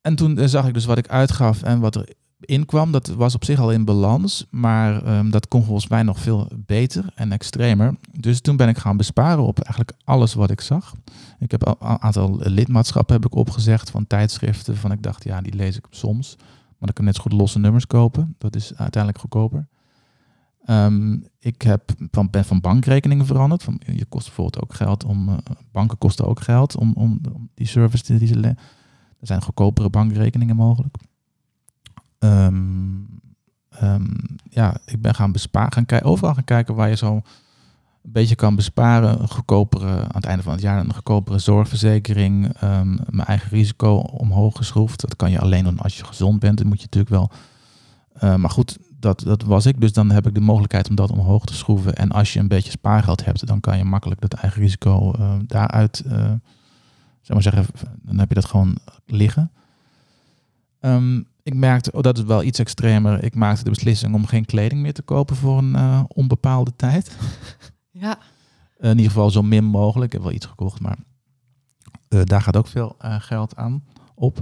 en toen eh, zag ik dus wat ik uitgaf en wat er inkwam. Dat was op zich al in balans, maar ehm, dat kon volgens mij nog veel beter en extremer. Dus toen ben ik gaan besparen op eigenlijk alles wat ik zag. Ik heb een aantal lidmaatschappen heb ik opgezegd van tijdschriften. Van ik dacht, ja, die lees ik soms. Maar dan kan net zo goed losse nummers kopen. Dat is uiteindelijk goedkoper. Ehm, ik heb van, ben van bankrekeningen veranderd. Van, je kost bijvoorbeeld ook geld om. eh, banken kosten ook geld om, om, om die service die ze Er zijn goedkopere bankrekeningen mogelijk. Ehm, ehm, ja, ik ben gaan besparen, gaan overal gaan kijken waar je zo een beetje kan besparen. Een goedkopere, aan het einde van het jaar een goedkopere zorgverzekering. ehm, mijn eigen risico omhoog geschroefd. Dat kan je alleen doen als je gezond bent. Dat moet je natuurlijk wel. Maar goed, dat, dat was ik. Dus dan heb ik de mogelijkheid om dat omhoog te schroeven. En als je een beetje spaargeld hebt, dan kan je makkelijk dat eigen risico daaruit, eh, zeg maar zeggen, dan heb je dat gewoon liggen. Ehm, ik merkte, oh, dat is wel iets extremer. Ik maakte de beslissing om geen kleding meer te kopen voor een eh, onbepaalde tijd. Ja. in ieder geval zo min mogelijk. Ik heb wel iets gekocht, maar eh, daar gaat ook veel eh, geld aan op.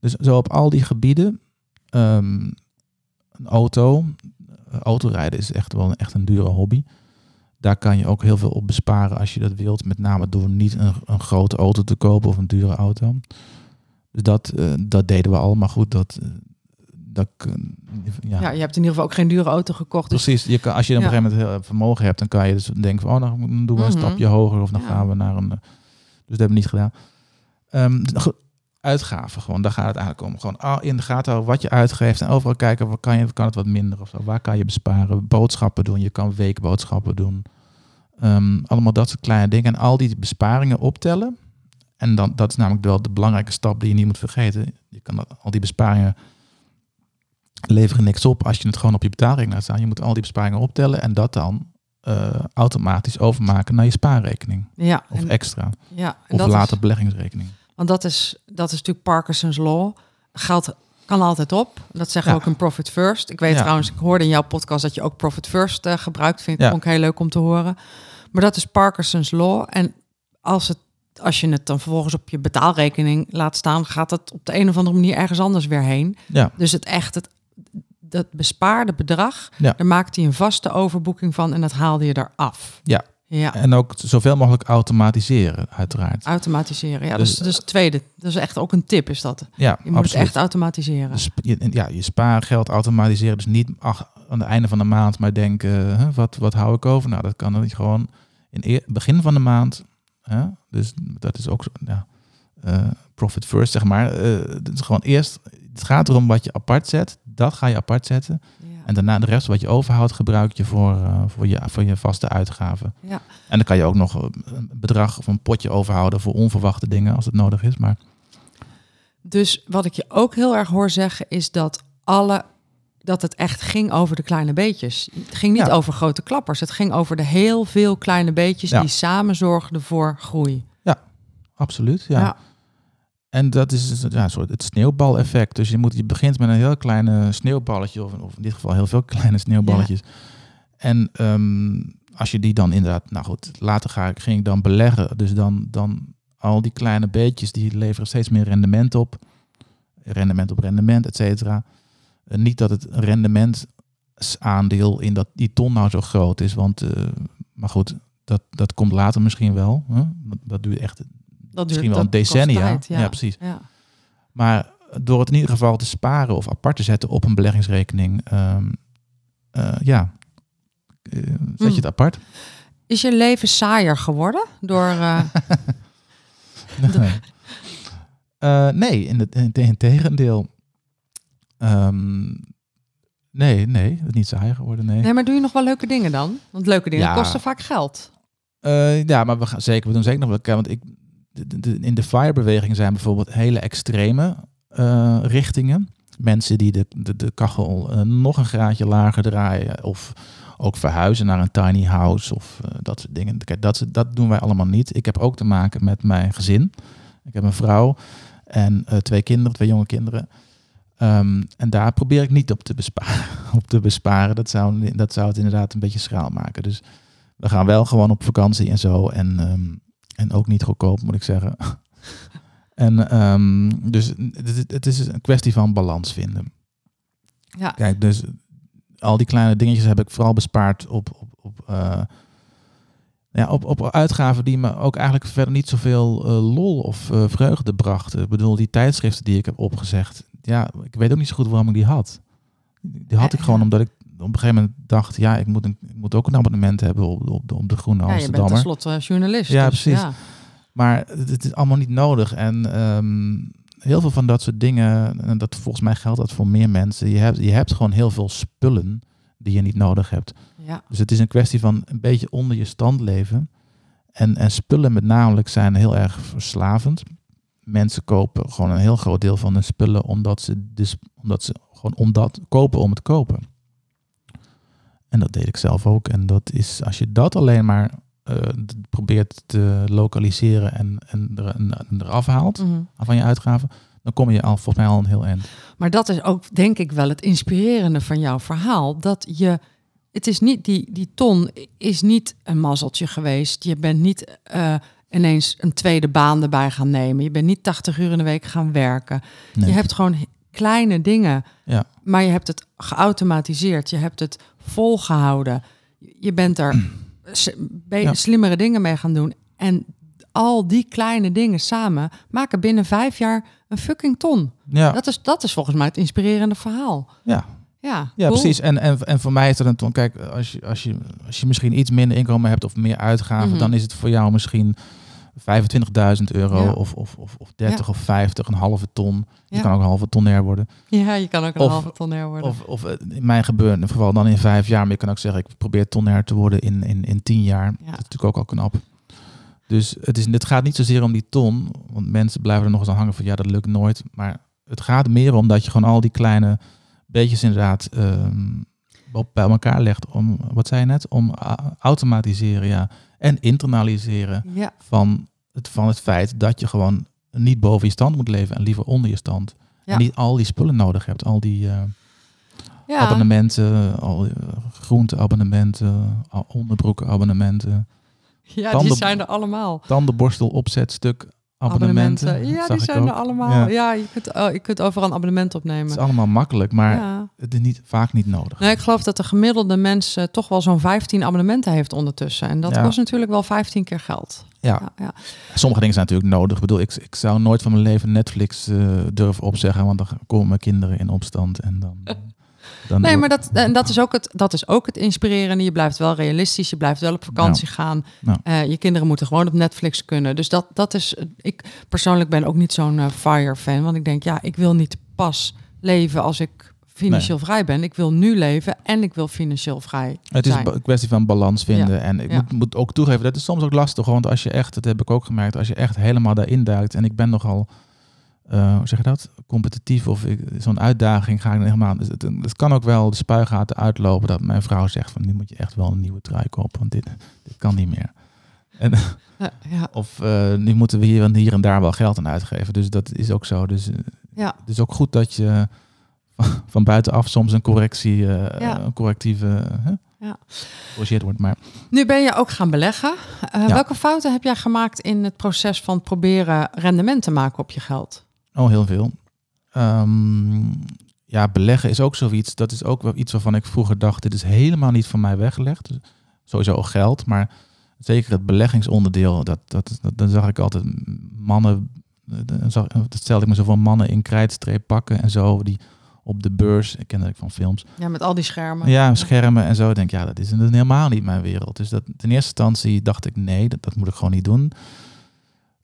Dus zo op al die gebieden. ehm, een auto. eh, autorijden is echt wel een, echt een dure hobby. Daar kan je ook heel veel op besparen als je dat wilt. Met name door niet een, een grote auto te kopen of een dure auto. Dus dat, eh, dat deden we al. Maar goed, dat... eh, dat ja. ja, je hebt in ieder geval ook geen dure auto gekocht. Dus Precies, je kan, als je dan op een gegeven moment heel vermogen hebt, dan kan je dus denken van, oh, dan doen we een Mhm. stapje hoger of dan Ja. gaan we naar een. eh, Dus dat hebben we niet gedaan. Ehm, uitgaven gewoon, daar gaat het eigenlijk om. Gewoon ah, in de gaten houden wat je uitgeeft en overal kijken, waar kan, je, kan het wat minder of zo, waar kan je besparen, boodschappen doen, je kan weekboodschappen doen. Ehm, allemaal dat soort kleine dingen en al die besparingen optellen. En dan, dat is namelijk wel de belangrijke stap die je niet moet vergeten. Je kan dat- al die besparingen leveren niks op als je het gewoon op je betaalrekening laat staan. Je moet al die besparingen optellen en dat dan eh, automatisch overmaken naar je spaarrekening. ja, Of en, extra. ja, en Of later is, beleggingsrekening. Want dat is, dat is natuurlijk Parkinson's Law. Geld kan altijd op. Dat zeggen we ook in Profit First. Ik weet Ja. trouwens, ik hoorde in jouw podcast dat je ook Profit First eh, gebruikt. Vind Ja. vond ik heel leuk om te horen. Maar dat is Parkinson's Law. En als, het, als je het dan vervolgens op je betaalrekening laat staan, gaat het op de een of andere manier ergens anders weer heen. Dus het echt, het, dat bespaarde bedrag, daar maakte hij een vaste overboeking van en dat haalde je eraf. Ja. Ja, en ook zoveel mogelijk automatiseren, uiteraard. automatiseren. Ja, Dus- dus, dus het tweede. Dat is echt ook een tip, is dat. Ja, Je moet absoluut. het echt automatiseren. Dus je, ja, je spaargeld automatiseren. Dus niet ach, aan het einde van de maand maar denken, hè, wat, wat hou ik over? Nou, dat kan dan niet gewoon in eer- begin van de maand. Hè? Dus dat is ook zo, ja, eh, profit first, zeg maar. Het is gewoon eerst, het gaat erom wat je apart zet. Dat ga je apart zetten. Ja. En daarna de rest wat je overhoudt, gebruik je voor, eh, voor, je, voor je vaste uitgaven. Ja. En dan kan je ook nog een bedrag of een potje overhouden voor onverwachte dingen als het nodig is. Maar Dus wat ik je ook heel erg hoor zeggen is dat alle dat het echt ging over de kleine beetjes. Het ging niet Ja. over grote klappers. Het ging over de heel veel kleine beetjes Ja. die samen zorgden voor groei. absoluut, ja. En dat is dus, ja, een soort het sneeuwbaleffect. Dus je, moet, je begint met een heel kleine sneeuwballetje, of, of in dit geval heel veel kleine sneeuwballetjes. En ehm, als je die dan inderdaad, nou goed, later ga ik, ging ik dan beleggen. Dus dan, dan al die kleine beetjes, die leveren steeds meer rendement op. Rendement op rendement, et cetera. Niet dat het rendementsaandeel in dat, die ton nou zo groot is. Want, eh, maar goed, dat, dat komt later misschien wel. Hè? Dat duurt echt Dat misschien wel een decennia. tijd, ja. precies. Ja. Maar door het in ieder geval te sparen of apart te zetten op een beleggingsrekening, ehm, eh, ja, eh, zet Hmm. je het apart. Is je leven saaier geworden door... eh, Nee, nee in, het, in, in tegendeel. Ehm, nee, nee, het is niet saai geworden, nee. Nee, maar doe je nog wel leuke dingen dan? Want leuke dingen Ja. kosten vaak geld. Ja, maar we gaan zeker, we doen zeker nog wel. Want ik, in de FIRE-beweging zijn bijvoorbeeld hele extreme eh, richtingen. Mensen die de, de, de kachel eh, nog een graadje lager draaien. Of ook verhuizen naar een tiny house of eh, dat soort dingen. Kijk, dat, dat doen wij allemaal niet. Ik heb ook te maken met mijn gezin. Ik heb een vrouw en twee kinderen, twee jonge kinderen. Ehm, en daar probeer ik niet op te besparen. op te besparen. Dat, zou, dat zou het inderdaad een beetje schraal maken. Dus we gaan wel gewoon op vakantie en zo. En, ehm, en ook niet goedkoop, moet ik zeggen. en ehm, dus het, het is een kwestie van balans vinden. Ja. Kijk, dus al die kleine dingetjes heb ik vooral bespaard op, op, op, eh, ja, op, op uitgaven die me ook eigenlijk verder niet zoveel eh, lol of eh, vreugde brachten. Ik bedoel, die tijdschriften die ik heb opgezegd. Ja, ik weet ook niet zo goed waarom ik die had. Die had ik gewoon omdat ik op een gegeven moment dacht, ja, ik moet, een, ik moet ook een abonnement hebben op, op, de, op de Groene Ja, je bent Amsterdammer. tenslotte journalist. Ja, dus precies. Maar het, het is allemaal niet nodig. En ehm, heel veel van dat soort dingen, en dat volgens mij geldt dat voor meer mensen. Je hebt, je hebt gewoon heel veel spullen die je niet nodig hebt. Ja. Dus het is een kwestie van een beetje onder je stand leven. En, en spullen met namelijk zijn heel erg verslavend. Mensen kopen gewoon een heel groot deel van hun spullen omdat ze, dus, omdat ze gewoon omdat kopen om het kopen. En dat deed ik zelf ook. En dat is, als je dat alleen maar eh, probeert te lokaliseren en, en, er, en, eraf haalt Mhm. van je uitgaven, dan kom je al volgens mij al een heel eind. Maar dat is ook, denk ik, wel het inspirerende van jouw verhaal. Dat je, het is niet, die, die ton is niet een mazzeltje geweest. Je bent niet eh, ineens een tweede baan erbij gaan nemen. Je bent niet 80 uur in de week gaan werken. Nee. Je hebt gewoon kleine dingen, Ja. maar je hebt het geautomatiseerd. Je hebt het volgehouden. Je bent er Ja. slimmere dingen mee gaan doen. En al die kleine dingen samen maken binnen vijf jaar een fucking ton. Ja, Dat is, dat is volgens mij het inspirerende verhaal. ja. Ja, Ja, cool. precies. En, en, en voor mij is dat een ton. Kijk, als je, als, je, als je misschien iets minder inkomen hebt of meer uitgaven, Mhm. dan is het voor jou misschien 25.000 euro Ja. of, of, of, of 30 Ja. of 50, een halve ton. Je Ja. kan ook een halve tonner worden. Ja, je kan ook een Of- halve tonner worden. Of, of eh, in mijn gebeurde geval dan in vijf jaar. Maar je kan ook zeggen, ik probeer tonner te worden in, in, in tien jaar. Dat is natuurlijk ook al knap. Dus het, is, het gaat niet zozeer om die ton. Want mensen blijven er nog eens aan hangen van ja, dat lukt nooit. Maar het gaat meer om dat je gewoon al die kleine beetjes inderdaad ehm, op bij elkaar legt. Om, wat zei je net? Om automatiseren, ja. En internaliseren ja, van het, van het feit dat je gewoon niet boven je stand moet leven en liever onder je stand. Ja. En niet al die spullen nodig hebt. Al die eh, ja. abonnementen, al uh, groenteabonnementen, onderbroekenabonnementen, ja die zijn er allemaal. tandenborstel, opzetstuk, abonnementen. abonnementen. Ja, die zijn ook. er allemaal. Ja. Ja, je, kunt, oh, je kunt overal een abonnement Het opnemen. is allemaal makkelijk, maar ja. het is niet, vaak niet nodig. Nee, ik geloof dat de gemiddelde mens eh, toch wel zo'n 15 abonnementen heeft ondertussen. En dat Ja. kost natuurlijk wel 15 keer geld. Ja, Ja, sommige dingen zijn natuurlijk nodig. Ik bedoel, ik, ik zou nooit van mijn leven Netflix eh, durven opzeggen, want dan komen mijn kinderen in opstand en dan... dan Nee, maar dat, en dat, is ook het, dat is ook het inspirerende. Je blijft wel realistisch, je blijft wel op vakantie gaan. Eh, je kinderen moeten gewoon op Netflix kunnen. Dus dat, dat is, ik persoonlijk ben ook niet zo'n eh, fire-fan. Want ik denk, ja, ik wil niet pas leven als ik financieel vrij ben. Ik wil nu leven en ik wil financieel vrij Het is zijn. een kwestie van balans vinden. En ik Ja. moet, moet ook toegeven, dat is soms ook lastig. Want als je echt, dat heb ik ook gemerkt, als je echt helemaal daarin duikt. En ik ben nogal, eh, hoe zeg je dat? Competitief of zo'n uitdaging ga ik helemaal. Dus het, het kan ook wel de spuigaten uitlopen dat mijn vrouw zegt van nu moet je echt wel een nieuwe trui kopen. Want dit, dit kan niet meer. En, Ja, ja, of eh, nu moeten we hier en hier en daar wel geld aan uitgeven. Dus dat is ook zo. Dus eh, ja. het is ook goed dat je van, van buitenaf soms een correctie, eh, Ja. een correctieve? Ja. wordt. Maar Nu ben je ook gaan beleggen. Eh, Ja. Welke fouten heb jij gemaakt in het proces van proberen rendement te maken op je geld? Oh, heel veel. Ehm, ja, beleggen is ook zoiets. Dat is ook wel iets waarvan ik vroeger dacht, dit is helemaal niet van mij weggelegd. Dus sowieso ook geld, maar zeker het beleggingsonderdeel, dat, dat, dat, dan zag ik altijd mannen, dan zag, dat stelde ik me zo van mannen in krijtstreep pakken en zo, die op de beurs, ik ken dat van films, Ja, met al die schermen. ja, schermen en zo. Ik denk, ja, dat is, dat is helemaal niet mijn wereld. Dus dat, in eerste instantie dacht ik, nee, dat, dat moet ik gewoon niet doen.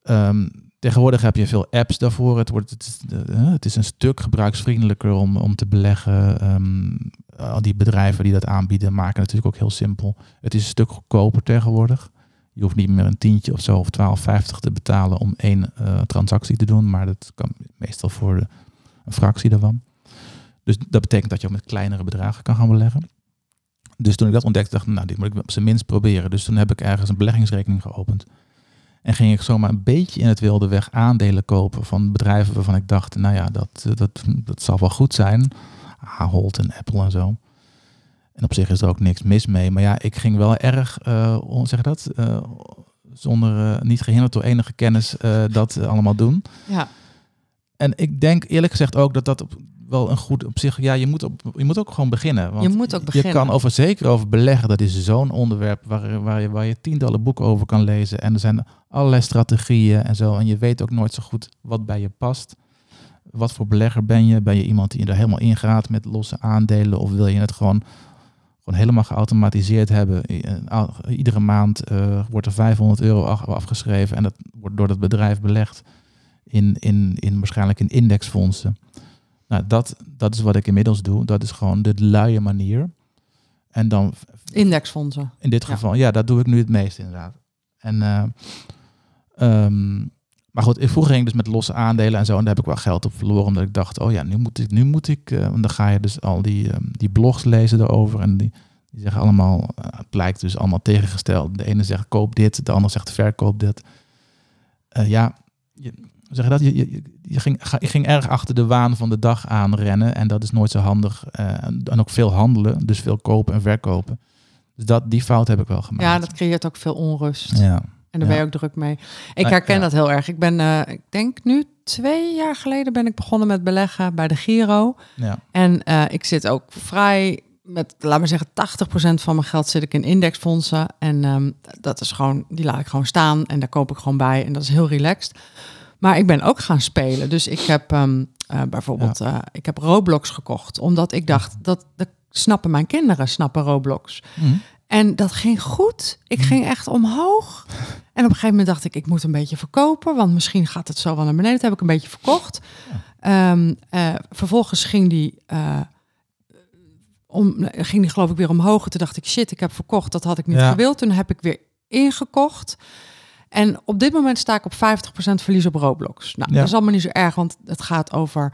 Ehm, tegenwoordig heb je veel apps daarvoor. Het, wordt, het, is, een stuk gebruiksvriendelijker om, om te beleggen. Ehm, al die bedrijven die dat aanbieden maken het natuurlijk ook heel simpel. Het is een stuk goedkoper tegenwoordig. Je hoeft niet meer een tientje of zo of 12,50 te betalen om één eh, transactie te doen. Maar dat kan meestal voor een fractie daarvan. Dus dat betekent dat je ook met kleinere bedragen kan gaan beleggen. Dus toen ik dat ontdekte, dacht ik, nou, dit moet ik op zijn minst proberen. Dus toen heb ik ergens een beleggingsrekening geopend. En ging ik zomaar een beetje in het wilde weg aandelen kopen van bedrijven waarvan ik dacht, nou ja, dat, eh, dat, dat zal wel goed zijn. Ahold en Apple en zo. En op zich is er ook niks mis mee. Maar ja, ik ging wel erg, hoe zeg dat, Eh, zonder, niet gehinderd door enige kennis, dat allemaal doen. Ja. En ik denk eerlijk gezegd ook dat dat op, wel een goed op zich. Ja, je moet, op, je moet ook gewoon beginnen. Want Je moet ook beginnen. Je kan over zeker over beleggen. Dat is zo'n onderwerp waar, waar, je, waar je tientallen boeken over kan lezen. En er zijn allerlei strategieën en zo. En je weet ook nooit zo goed wat bij je past. Wat voor belegger ben je? Ben je iemand die er helemaal ingaat met losse aandelen? Of wil je het gewoon, gewoon helemaal geautomatiseerd hebben? Eh, Iedere maand eh, wordt er 500 euro af- afgeschreven. En dat wordt door dat bedrijf belegd in, in, in waarschijnlijk in indexfondsen. Nou, dat, dat is wat ik inmiddels doe. Dat is gewoon de luie manier. En dan Indexfondsen. in dit geval, ja, dat doe ik nu het meest inderdaad. En, eh, ehm, maar goed, vroeger ging ik dus met losse aandelen en zo. En daar heb ik wel geld op verloren. Omdat ik dacht, oh ja, nu moet ik, nu moet ik. eh, dan ga je dus al die, ehm, die blogs lezen erover. En die, die zeggen allemaal, eh, het blijkt dus allemaal tegengesteld. De ene zegt koop dit, de ander zegt verkoop dit. Ja, je, zeg je dat? Je, je, je, ging, ga- je ging erg achter de waan van de dag aan rennen. En dat is nooit zo handig. eh, en, ook veel handelen, dus veel kopen en verkopen. Dus dat, die fout heb ik wel gemaakt. Ja, dat creëert ook veel onrust. Ja. En daar Ja. ben je ook druk mee. Ik herken ja. dat heel erg. Ik ben, eh, ik denk nu twee jaar geleden ben ik begonnen met beleggen bij de Giro. Ja. En eh, ik zit ook vrij met, laat maar zeggen, 80% van mijn geld zit ik in indexfondsen. En ehm, dat is gewoon, die laat ik gewoon staan en daar koop ik gewoon bij. En dat is heel relaxed. Maar ik ben ook gaan spelen. Dus ik heb ehm, eh, bijvoorbeeld, eh, ik heb Roblox gekocht. Omdat ik dacht, dat, dat snappen mijn kinderen, snappen Roblox. Hm. En dat ging goed. Ik Mhm. ging echt omhoog. En op een gegeven moment dacht ik, ik moet een beetje verkopen. Want misschien gaat het zo wel naar beneden. Dat heb ik een beetje verkocht. Ehm, eh, vervolgens ging die, om, ging die geloof ik weer omhoog. En Toen dacht ik, shit, ik heb verkocht. Dat had ik niet Ja. gewild. Toen heb ik weer ingekocht. En op dit moment sta ik op 50% verlies op Roblox. Nou, Ja. dat is allemaal niet zo erg, want het gaat over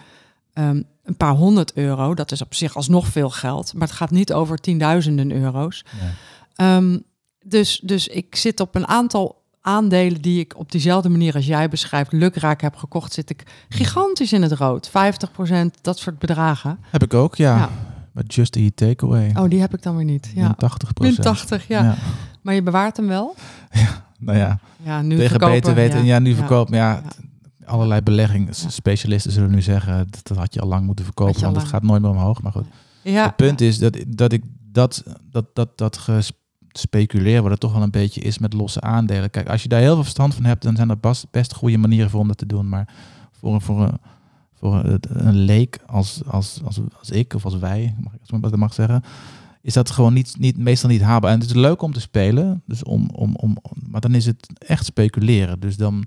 ehm, een paar honderd euro. Dat is op zich alsnog veel geld. Maar het gaat niet over tienduizenden euro's. Nee. Ehm, dus, dus ik zit op een aantal aandelen die ik op diezelfde manier als jij beschrijft, lukraak heb gekocht, zit ik gigantisch in het rood. 50%, dat soort bedragen. Heb ik ook, ja. Ja. Maar Just Eat Takeaway. Oh, die heb ik dan weer niet. Ja. 80 Min 80, ja. ja. Maar je bewaart hem wel? Nou ja, Ja, nu tegen verkopen, beter weten. Ja, nu Ja. verkopen. Ja, allerlei beleggingsspecialisten zullen nu zeggen, dat, dat had je al lang moeten verkopen, want het gaat nooit meer omhoog. Maar goed, Ja, het punt is dat, dat ik dat, dat, dat, dat gespeculeer, wat het toch wel een beetje is met losse aandelen. Kijk, als je daar heel veel verstand van hebt, dan zijn er best, best goede manieren voor om dat te doen. Maar voor, een- voor, een, voor een, een leek als, als, als, als ik of als wij, mag ik als ik dat mag zeggen, is dat gewoon niet, niet, meestal niet haalbaar. En het is leuk om te spelen, dus om, om, om, maar dan is het echt speculeren. Dus dan,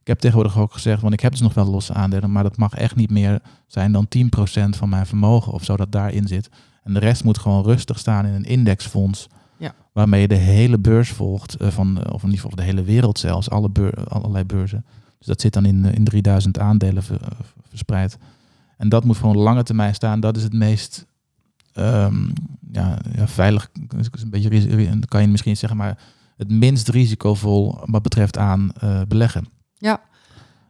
ik heb tegenwoordig ook gezegd, want ik heb dus nog wel losse aandelen, maar dat mag echt niet meer zijn dan 10% van mijn vermogen of zo dat daarin zit. En de rest moet gewoon rustig staan in een indexfonds. Ja. Waarmee je de hele beurs volgt, eh, van, eh, of in ieder geval de hele wereld zelfs, alle beur, allerlei beurzen. Dus dat zit dan in, eh, in 3000 aandelen ver- verspreid. En dat moet gewoon lange termijn staan. Dat is het meest ehm, ja, ja, veilig. is een beetje, kan je misschien zeggen, maar het minst risicovol wat betreft aan eh, beleggen. Ja.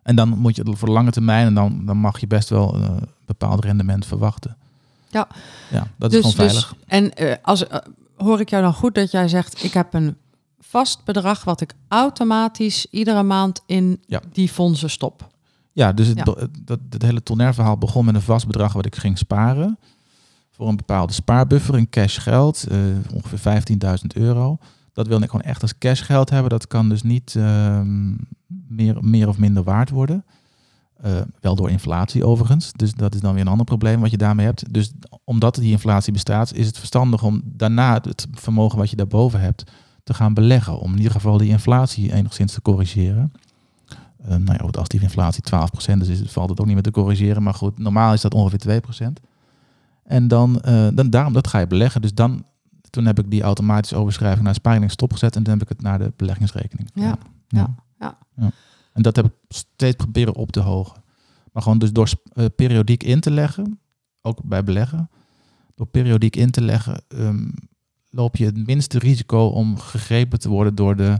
En dan moet je het voor de lange termijn en dan, dan mag je best wel eh, een bepaald rendement verwachten. Ja. Ja, dat is gewoon veilig. Dus, en eh, als, eh, hoor ik jou dan goed dat jij zegt, ik heb een vast bedrag wat ik automatisch iedere maand in Ja. die fondsen stop. Ja, dus het, Ja. dat, het hele tonair verhaal begon met een vast bedrag wat ik ging sparen. Voor een bepaalde spaarbuffer in cash geld, eh, ongeveer 15.000 euro. Dat wilde ik gewoon echt als cash geld hebben. Dat kan dus niet ehm, meer, meer of minder waard worden. Eh, wel door inflatie overigens. Dus dat is dan weer een ander probleem wat je daarmee hebt. Dus omdat die inflatie bestaat, is het verstandig om daarna het vermogen wat je daarboven hebt te gaan beleggen. Om in ieder geval die inflatie enigszins te corrigeren. Eh, nou ja, als die inflatie 12% is, is, valt het ook niet meer te corrigeren. Maar goed, normaal is dat ongeveer 2%. En dan, eh, dan daarom, dat ga je beleggen. Dus dan, toen heb ik die automatische overschrijving naar spaarrekening stopgezet. En toen heb ik het naar de beleggingsrekening. Ja, ja, ja. ja. En dat heb ik steeds proberen op te hogen. Maar gewoon dus door eh, periodiek in te leggen, ook bij beleggen. Door periodiek in te leggen, ehm, loop je het minste risico om gegrepen te worden door de,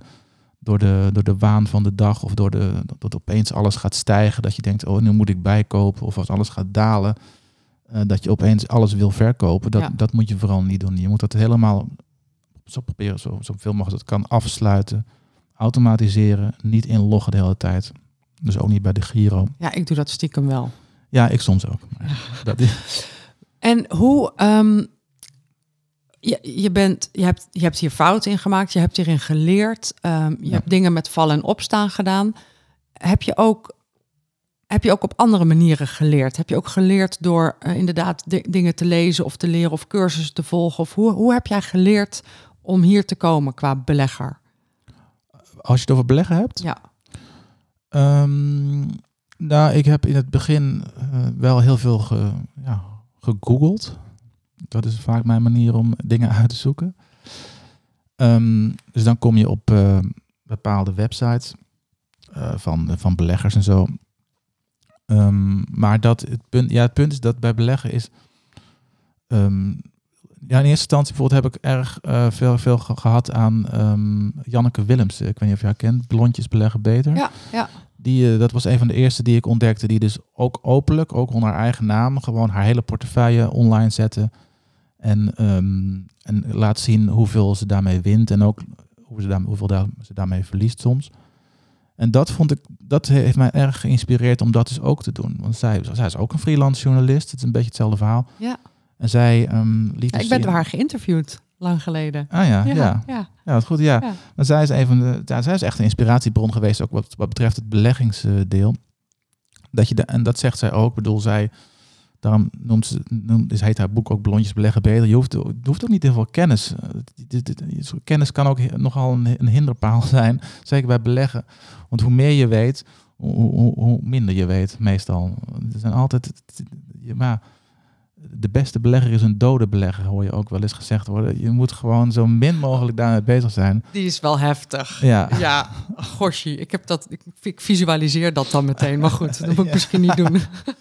door de, door de waan van de dag. Of door de, dat opeens alles gaat stijgen. Dat je denkt, oh, nu moet ik bijkopen. Of als alles gaat dalen, eh, dat je opeens alles wil verkopen. Dat, Ja. dat moet je vooral niet doen. Je moet dat helemaal zo proberen, zo, zoveel mogelijk dat kan afsluiten. Automatiseren, niet inloggen de hele tijd. Dus ook niet bij de Giro. Ja, ik doe dat stiekem wel. Ja, ik soms ook. Dat is, En hoe, ehm, je, je, bent, je, hebt, je hebt hier fouten in gemaakt, je hebt hierin geleerd, ehm, je Ja. hebt dingen met vallen en opstaan gedaan. Heb je ook, heb je ook op andere manieren geleerd? Heb je ook geleerd door eh, inderdaad di- dingen te lezen of te leren of cursussen te volgen? Of hoe, hoe heb jij geleerd om hier te komen qua belegger? als je het over beleggen hebt. Ja. Ehm, nou, ik heb in het begin eh, wel heel veel ge, ja, gegoogeld. Dat is vaak mijn manier om dingen uit te zoeken. Ehm, dus dan kom je op eh, bepaalde websites van, van beleggers en zo. Ehm, maar dat het punt, ja, het punt is dat bij beleggen is. ehm, ja, in eerste instantie bijvoorbeeld heb ik erg eh, veel, veel ge- gehad aan ehm, Janneke Willems. Ik weet niet of je haar kent. Blondjes beleggen beter. Ja, ja. Die, eh, dat was een van de eerste die ik ontdekte. Die dus ook openlijk, ook onder haar eigen naam, gewoon haar hele portefeuille online zette. En, en laat zien hoeveel ze daarmee wint. En ook hoe ze daar, hoeveel daar, ze daarmee verliest soms. En dat vond ik, dat heeft mij erg geïnspireerd om dat dus ook te doen. Want zij, zij is ook een freelance journalist. Het is een beetje hetzelfde verhaal. Ja. En zij ehm liet Ja, dus ik ben haar geïnterviewd, lang geleden. Ah ja, ja. ja. ja. goed. Ja. Ja. Maar zij is, de, ja, zij is echt een inspiratiebron geweest, ook wat, wat betreft het beleggingsdeel. Dat je de, en dat zegt zij ook. Ik bedoel, zij, daarom noemt ze, noemt, heet haar boek ook Blondjes beleggen beter. Je hoeft, je hoeft ook niet heel veel kennis. Eh, Kennis kan ook nogal een, een hinderpaal zijn, zeker bij beleggen. Want hoe meer je weet, hoe, hoe, hoe minder je weet, meestal. Er zijn altijd, maar de beste belegger is een dode belegger, hoor je ook wel eens gezegd worden. Je moet gewoon zo min mogelijk daarmee bezig zijn. Die is wel heftig. Ja, Ja, goshie. Ik, heb dat, ik, ik visualiseer dat dan meteen. Maar goed, dat moet ik misschien niet doen.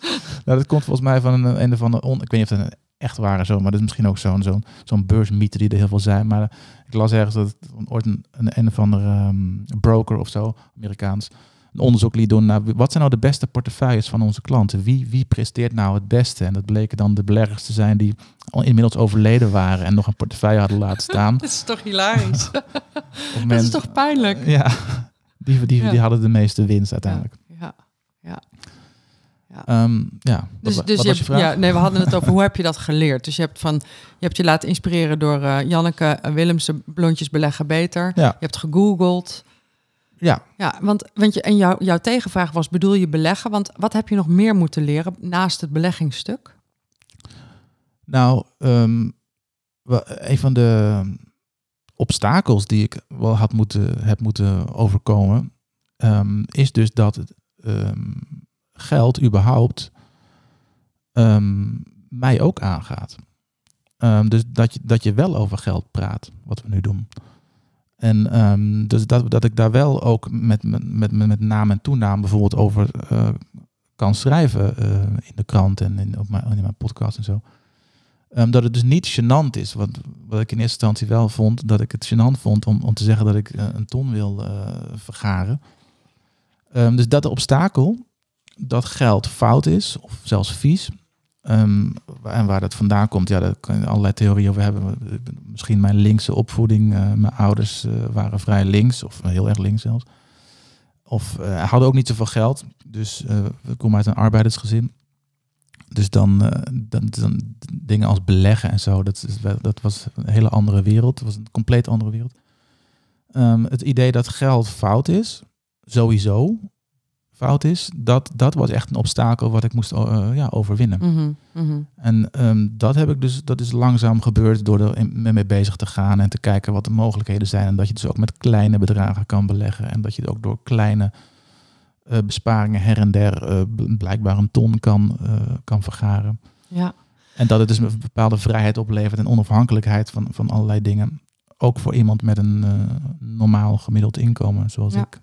nou, dat komt volgens mij van een, een of andere... On, ik weet niet of het een echt ware zo, maar dat is misschien ook zo'n zo'n zo'n beursmythe die er heel veel zijn. Maar ik las ergens dat ooit een, een, een of andere ehm, broker of zo, Amerikaans, een onderzoek liet doen naar wat zijn nou de beste portefeuilles van onze klanten? Wie, wie presteert nou het beste? En dat bleken dan de beleggers te zijn die al inmiddels overleden waren en nog een portefeuille hadden laten staan. Dat is toch hilarisch? Dat is toch pijnlijk? Ja, die, die, Ja. die hadden de meeste winst uiteindelijk. Ja. ja. Ehm, ja, Dus, wat, dus wat je ja, nee, we hadden het over hoe heb je dat geleerd. Dus je hebt, van, je, hebt je laten inspireren door eh, Janneke Willemsen, Blondjes Beleggen Beter. Ja. Je hebt gegoogeld. Ja, Ja, want, want je, en jouw jouw tegenvraag was, bedoel je beleggen? Want wat heb je nog meer moeten leren naast het beleggingsstuk? Nou, ehm, een van de obstakels die ik wel had moeten, heb moeten overkomen, ehm, is dus dat ehm, geld überhaupt mij ook aangaat. Dus dat je, dat je wel over geld praat, wat we nu doen. En ehm, dus dat, dat ik daar wel ook met, met, met, met naam en toenaam bijvoorbeeld over eh, kan schrijven eh, in de krant en in, op mijn, mijn podcast en zo. Ehm, dat het dus niet gênant is. Wat, wat ik in eerste instantie wel vond, dat ik het gênant vond om, om te zeggen dat ik eh, een ton wil vergaren. Ehm, dus dat de obstakel, dat geld fout is, of zelfs vies. Ehm, en waar dat vandaan komt, ja, daar kan je allerlei theorieën over hebben. Misschien mijn linkse opvoeding. eh, mijn ouders eh, waren vrij links, of heel erg links zelfs. Of eh, hadden ook niet zoveel geld. Dus we komen uit een arbeidersgezin. Dus dan, dan, dan dingen als beleggen en zo, dat, dat was een hele andere wereld. Het was een compleet andere wereld. Ehm, het idee dat geld fout is, sowieso fout is, dat, dat was echt een obstakel wat ik moest eh, ja, overwinnen. Mhm, mhm. En ehm, dat heb ik dus, dat is langzaam gebeurd door er in- mee bezig te gaan en te kijken wat de mogelijkheden zijn. En dat je dus ook met kleine bedragen kan beleggen. En dat je ook door kleine eh, besparingen her en der eh, bl- blijkbaar een ton kan, kan vergaren. Ja. En dat het dus een bepaalde vrijheid oplevert en onafhankelijkheid van, van allerlei dingen. Ook voor iemand met een normaal gemiddeld inkomen, zoals Ja. ik.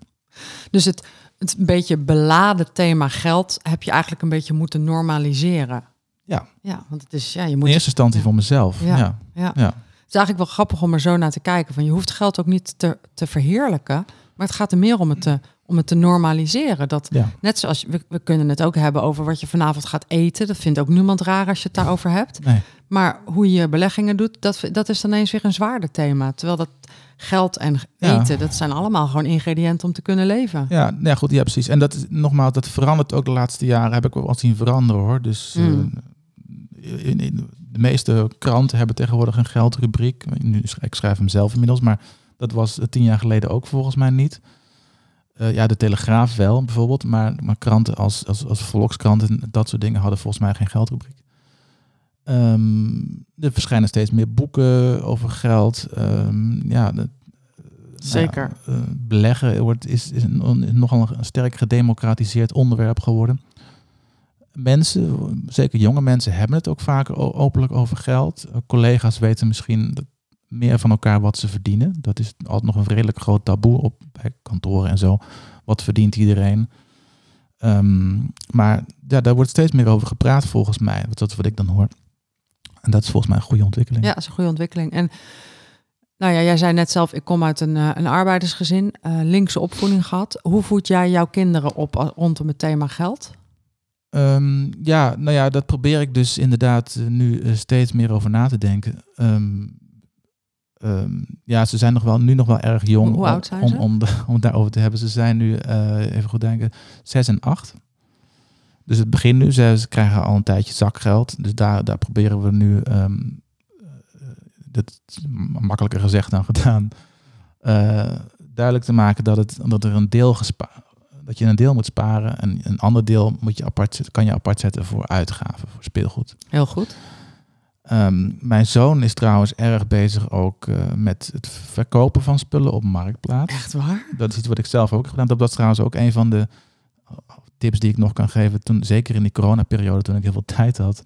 Dus het, het een beetje beladen thema geld heb je eigenlijk een beetje moeten normaliseren. Ja. Ja, want het is, ja, je In moet... eerste instantie voor mezelf. Ja. Ja. Ja. Ja. Het is eigenlijk wel grappig om er zo naar te kijken. Van je hoeft geld ook niet te, te verheerlijken. Maar het gaat er meer om het te, om het te normaliseren. Dat, Ja. Net zoals we, we kunnen het ook hebben over wat je vanavond gaat eten. Dat vindt ook niemand raar als je het daarover hebt. Nee. Maar hoe je beleggingen doet, dat, dat is dan eens weer een zwaarder thema. Terwijl dat geld en Ja. eten, dat zijn allemaal gewoon ingrediënten om te kunnen leven. Ja, ja, goed, ja, precies. En dat is nogmaals, dat verandert ook de laatste jaren. Heb ik wel wat zien veranderen hoor. Dus eh, Mm. in, in- de meeste kranten hebben tegenwoordig een geldrubriek. Nu, ik schrijf hem zelf inmiddels, maar dat was eh, tien jaar geleden ook volgens mij niet. Eh, ja, de Telegraaf wel bijvoorbeeld, maar, maar kranten als, als, als Volkskrant en dat soort dingen hadden volgens mij geen geldrubriek. Ehm, er verschijnen steeds meer boeken over geld. Ehm, ja, de, Zeker. ja, eh, beleggen wordt, is, is, een, is nogal een sterk gedemocratiseerd onderwerp geworden. mensen, zeker jonge mensen, hebben het ook vaker openlijk over geld. Uh, collega's weten misschien meer van elkaar wat ze verdienen. Dat is altijd nog een redelijk groot taboe op bij kantoren en zo. Wat verdient iedereen? Ehm, maar ja, daar wordt steeds meer over gepraat volgens mij. Dat is wat ik dan hoor. En dat is volgens mij een goede ontwikkeling. Ja, dat is een goede ontwikkeling. En nou ja, jij zei net zelf, ik kom uit een, eh, een arbeidersgezin, eh, linkse opvoeding gehad. Hoe voed jij jouw kinderen op a- rondom het thema geld? Ehm, ja, nou ja, dat probeer ik dus inderdaad eh, nu eh, steeds meer over na te denken. Ehm, ehm, ja, ze zijn nog wel, nu nog wel erg jong Hoe- oud zijn om, ze? Om, om het daarover te hebben. Ze zijn nu, eh, even goed denken, zes en acht. Dus het begin nu, ze, ze krijgen al een tijdje zakgeld. Dus daar, daar proberen we nu, ehm, eh, dat is makkelijker gezegd dan gedaan, eh, duidelijk te maken dat, het, dat er een deel gespaard dat je een deel moet sparen en een ander deel moet je apart, zetten- kan je apart zetten voor uitgaven, voor speelgoed. Heel goed. Ehm, mijn zoon is trouwens erg bezig ook eh, met het verkopen van spullen op Marktplaats. Echt waar? Dat is iets wat ik zelf ook heb gedaan. Dat was trouwens ook een van de tips die ik nog kan geven. Toen, zeker in die coronaperiode, toen ik heel veel tijd had.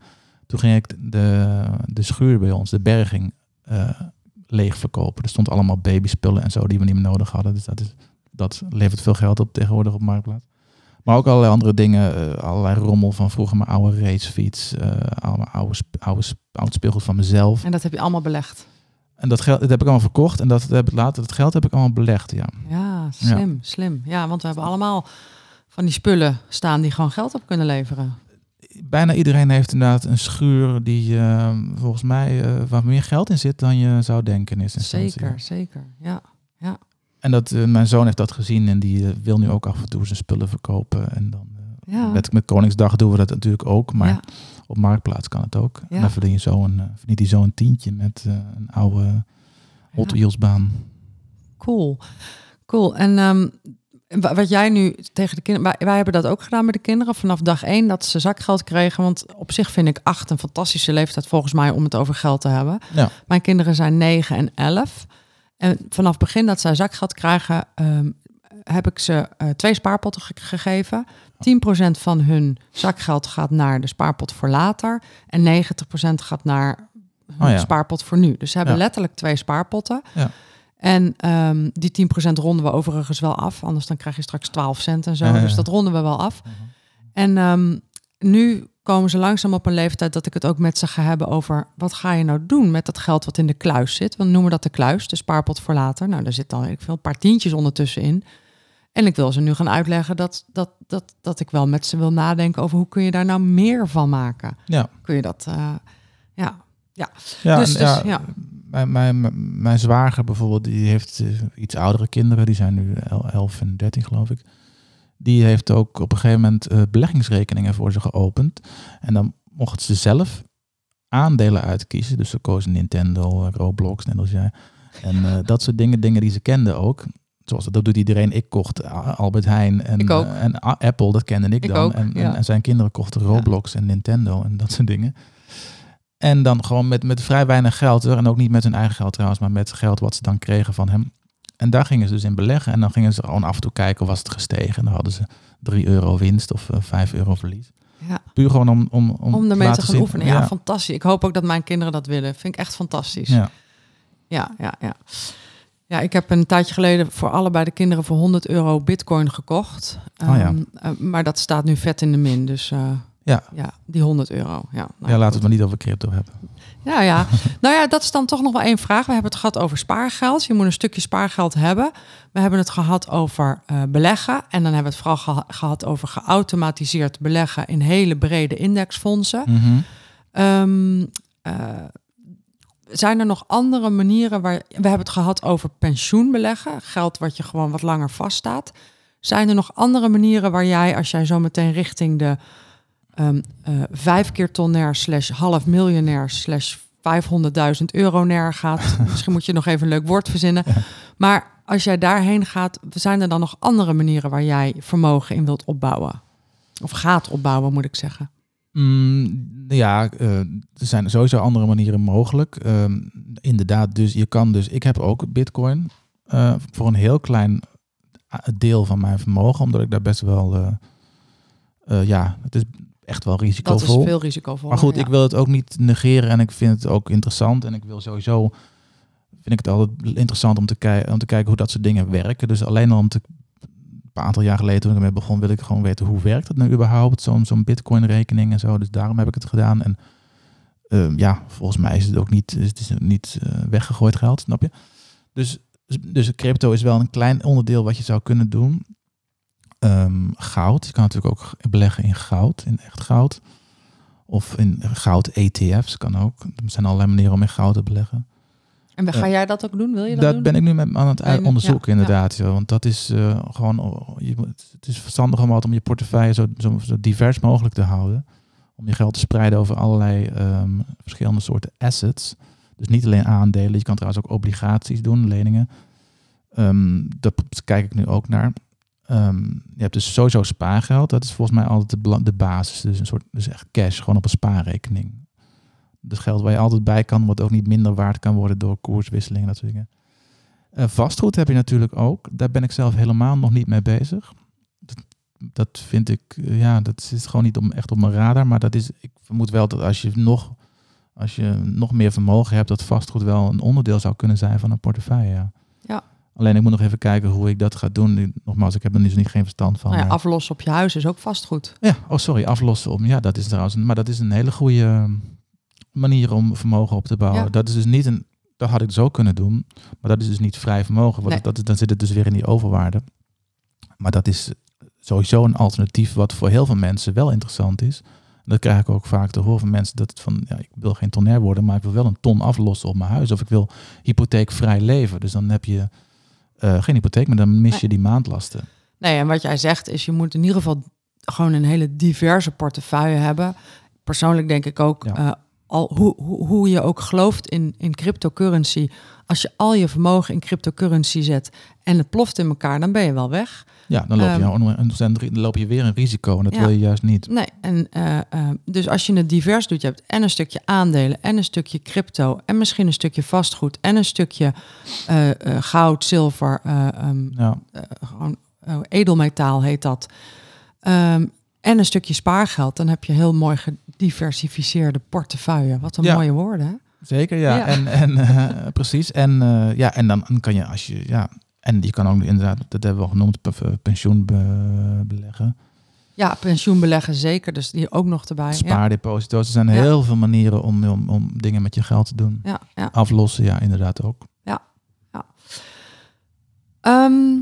Toen ging ik de, de schuur bij ons, de berging, eh, leeg verkopen. Er stond allemaal babyspullen en zo die we niet meer nodig hadden. Dus dat, is, dat levert veel geld op tegenwoordig op Marktplaats. Maar ook allerlei andere dingen. eh, allerlei rommel van vroeger mijn oude racefiets. allemaal oude, oude, sp- oud speelgoed van mezelf. En dat heb je allemaal belegd. En dat geld dat heb ik allemaal verkocht. En dat heb ik later, dat geld heb ik allemaal belegd, ja. Ja, slim, slim. Ja, want we hebben allemaal van die spullen staan die gewoon geld op kunnen leveren. bijna iedereen heeft inderdaad een schuur die eh, volgens mij eh, waar meer geld in zit dan je zou denken. Instantie. Zeker, zeker. Ja. En dat, eh, mijn zoon heeft dat gezien en die eh, wil nu ook af en toe zijn spullen verkopen. En dan Ja. met, met Koningsdag doen we dat natuurlijk ook, maar Ja. op Marktplaats kan het ook. Ja. En dan verdien je zo een, verdient hij zo een tientje met een oude Hot Ja. Wheels baan. Cool. Cool. En ehm, wat jij nu tegen de kinderen... Wij, wij hebben dat ook gedaan met de kinderen vanaf dag één dat ze zakgeld kregen. Want op zich vind ik acht een fantastische leeftijd volgens mij om het over geld te hebben. Ja. Mijn kinderen zijn 9 en 11. En vanaf het begin dat zij zakgeld krijgen, ehm, heb ik ze eh, twee spaarpotten ge- gegeven. 10% van hun zakgeld gaat naar de spaarpot voor later. En 90% gaat naar hun Oh ja. spaarpot voor nu. Dus ze hebben Ja. letterlijk twee spaarpotten. Ja. En ehm, die 10% ronden we overigens wel af. Anders dan krijg je straks 12 cent en zo. Dus dat ronden we wel af. En ehm, nu komen ze langzaam op een leeftijd dat ik het ook met ze ga hebben over wat ga je nou doen met dat geld wat in de kluis zit. We noemen dat de kluis, de spaarpot voor later. Nou, daar zit dan ik veel een paar tientjes ondertussen in. En ik wil ze nu gaan uitleggen dat, dat, dat, dat ik wel met ze wil nadenken over hoe kun je daar nou meer van maken. Ja, Kun je dat, eh, ja. ja, Dus- en dus, ja, ja. Mijn, mijn, mijn zwager bijvoorbeeld, die heeft eh, iets oudere kinderen, die zijn nu el- 11 en 13 geloof ik. Die heeft ook op een gegeven moment eh, beleggingsrekeningen voor ze geopend. En dan mochten ze zelf aandelen uitkiezen. Dus ze kozen Nintendo, eh, Roblox, net als jij. En dat soort dingen, dingen die ze kenden ook. Zoals dat doet iedereen. Ik kocht Albert Heijn en, en Apple, dat kende ik, Ik dan. ook, en, ja. en, en zijn kinderen kochten Roblox en Nintendo en dat soort dingen. En dan gewoon met, met vrij weinig geld. En ook niet met hun eigen geld trouwens, maar met geld wat ze dan kregen van hem. En daar gingen ze dus in beleggen. En dan gingen ze gewoon af en toe kijken, was het gestegen? En dan hadden ze 3 euro winst of eh, 5 euro verlies. Ja. Puur gewoon om, om, om, Om ermee te gaan zien- oefenen. Ja, fantastisch. Ik hoop ook dat mijn kinderen dat willen. Vind ik echt fantastisch. ja. Ja, ja, ja. Ja, ik heb een tijdje geleden voor allebei de kinderen voor 100 euro bitcoin gekocht. Oh ja. Ehm, eh, maar dat staat nu vet in de min. Dus eh, Ja. ja, die 100 euro. Ja, nou, ja, laten we het maar niet over crypto hebben. Ja, ja. nou ja, dat is dan toch nog wel één vraag. We hebben het gehad over spaargeld. Je moet een stukje spaargeld hebben. We hebben het gehad over eh, beleggen. En dan hebben we het vooral geha- gehad over geautomatiseerd beleggen in hele brede indexfondsen. Mhm. Ehm, eh, zijn er nog andere manieren waar. We hebben het gehad over pensioenbeleggen, geld wat je gewoon wat langer vaststaat. Zijn er nog andere manieren waar jij, als jij zo meteen richting de ehm eh, vijf keer tonner slash half miljonair slash 500.000 euronair gaat, misschien moet je nog even een leuk woord verzinnen. Maar als jij daarheen gaat, zijn er dan nog andere manieren waar jij vermogen in wilt opbouwen? Of gaat opbouwen, moet ik zeggen. Mm, ja, eh, er zijn sowieso andere manieren mogelijk. Ehm, inderdaad, dus je kan dus. Ik heb ook Bitcoin eh, voor een heel klein deel van mijn vermogen, omdat ik daar best wel. ja, het is echt wel Dat risicovol. is veel risicovol. Maar goed, ik wil het ook niet negeren en ik vind het ook interessant. En ik wil sowieso, vind ik het altijd interessant om te, kei- om te kijken hoe dat soort dingen werken. Dus alleen al om te, een aantal jaar geleden toen ik ermee begon, wil ik gewoon weten hoe werkt het nou überhaupt, zo'n zo'n bitcoin rekening en zo. Dus daarom heb ik het gedaan. En eh, ja, volgens mij is het ook niet, het is niet eh, weggegooid geld, snap je? Dus, dus crypto is wel een klein onderdeel wat je zou kunnen doen. Ehm, goud, je kan natuurlijk ook beleggen in goud, in echt goud. Of in goud-ETF's kan ook. Er zijn allerlei manieren om in goud te beleggen. En ga jij dat ook doen? Wil je dat, Dat doen? ben ik nu met, aan het onderzoeken ja, inderdaad. Ja. Want dat is eh, gewoon, oh, je, het is verstandig om altijd om je portefeuille zo, zo, zo divers mogelijk te houden. Om je geld te spreiden over allerlei ehm, verschillende soorten assets. Dus niet alleen aandelen, je kan trouwens ook obligaties doen, leningen. Daar kijk ik nu ook naar. Ehm, je hebt dus sowieso spaargeld. Dat is volgens mij altijd de, basis. Dus een soort, dus echt cash, gewoon op een spaarrekening. Dus geld waar je altijd bij kan, wat ook niet minder waard kan worden door koerswisselingen en dat soort dingen. Eh, vastgoed heb je natuurlijk ook. Daar ben ik zelf helemaal nog niet mee bezig. Dat, dat vind ik, eh, ja, dat zit gewoon niet om, echt op mijn radar. Maar dat is, ik vermoed wel dat als je nog, als je nog meer vermogen hebt, dat vastgoed wel een onderdeel zou kunnen zijn van een portefeuille. Ja. Alleen ik moet nog even kijken hoe ik dat ga doen. Nu, Nogmaals, ik heb er dus niet geen verstand van. Nou ja, aflossen op je huis is ook vastgoed. ja, oh sorry, aflossen om. Ja, dat is trouwens, maar dat is een hele goede eh, manier om vermogen op te bouwen. Ja. Dat is dus niet een, dat had ik zo kunnen doen, maar dat is dus niet vrij vermogen. Want Nee. dat, dan zit het dus weer in die overwaarde. Maar dat is sowieso een alternatief wat voor heel veel mensen wel interessant is. Dat krijg ik ook vaak te horen van mensen dat het van, ja, ik wil geen tonair worden, maar ik wil wel een ton aflossen op mijn huis. Of ik wil hypotheekvrij leven. Dus dan heb je eh, geen hypotheek, maar dan mis je die maandlasten. Nee, en wat jij zegt is, je moet in ieder geval gewoon een hele diverse portefeuille hebben. Persoonlijk denk ik ook, Ja. eh, al, hoe, hoe, hoe je ook gelooft in, in cryptocurrency. Als je al je vermogen in cryptocurrency zet en het ploft in elkaar, dan ben je wel weg. Ja, dan loop je, Ehm, dan loop je weer een risico en dat Ja. wil je juist niet. Nee, en eh, eh, dus als je het divers doet, je hebt en een stukje aandelen en een stukje crypto en misschien een stukje vastgoed en een stukje eh, goud, zilver, eh, ehm, Ja. gewoon edelmetaal heet dat. Ehm, en een stukje spaargeld, dan heb je heel mooi gediversifieerde portefeuille. Wat een Ja. mooie woorden. Hè? Zeker, ja. Ja. En, en eh, precies. En eh, ja, en dan kan je als je ja. En je kan ook inderdaad, dat hebben we al genoemd, pe- pensioen be- beleggen. Ja, pensioenbeleggen zeker, dus die ook nog erbij. Ja, Spaardeposito's. Er zijn Ja. heel veel manieren om, om, om dingen met je geld te doen. ja, ja. Aflossen, ja, inderdaad ook. Ehm,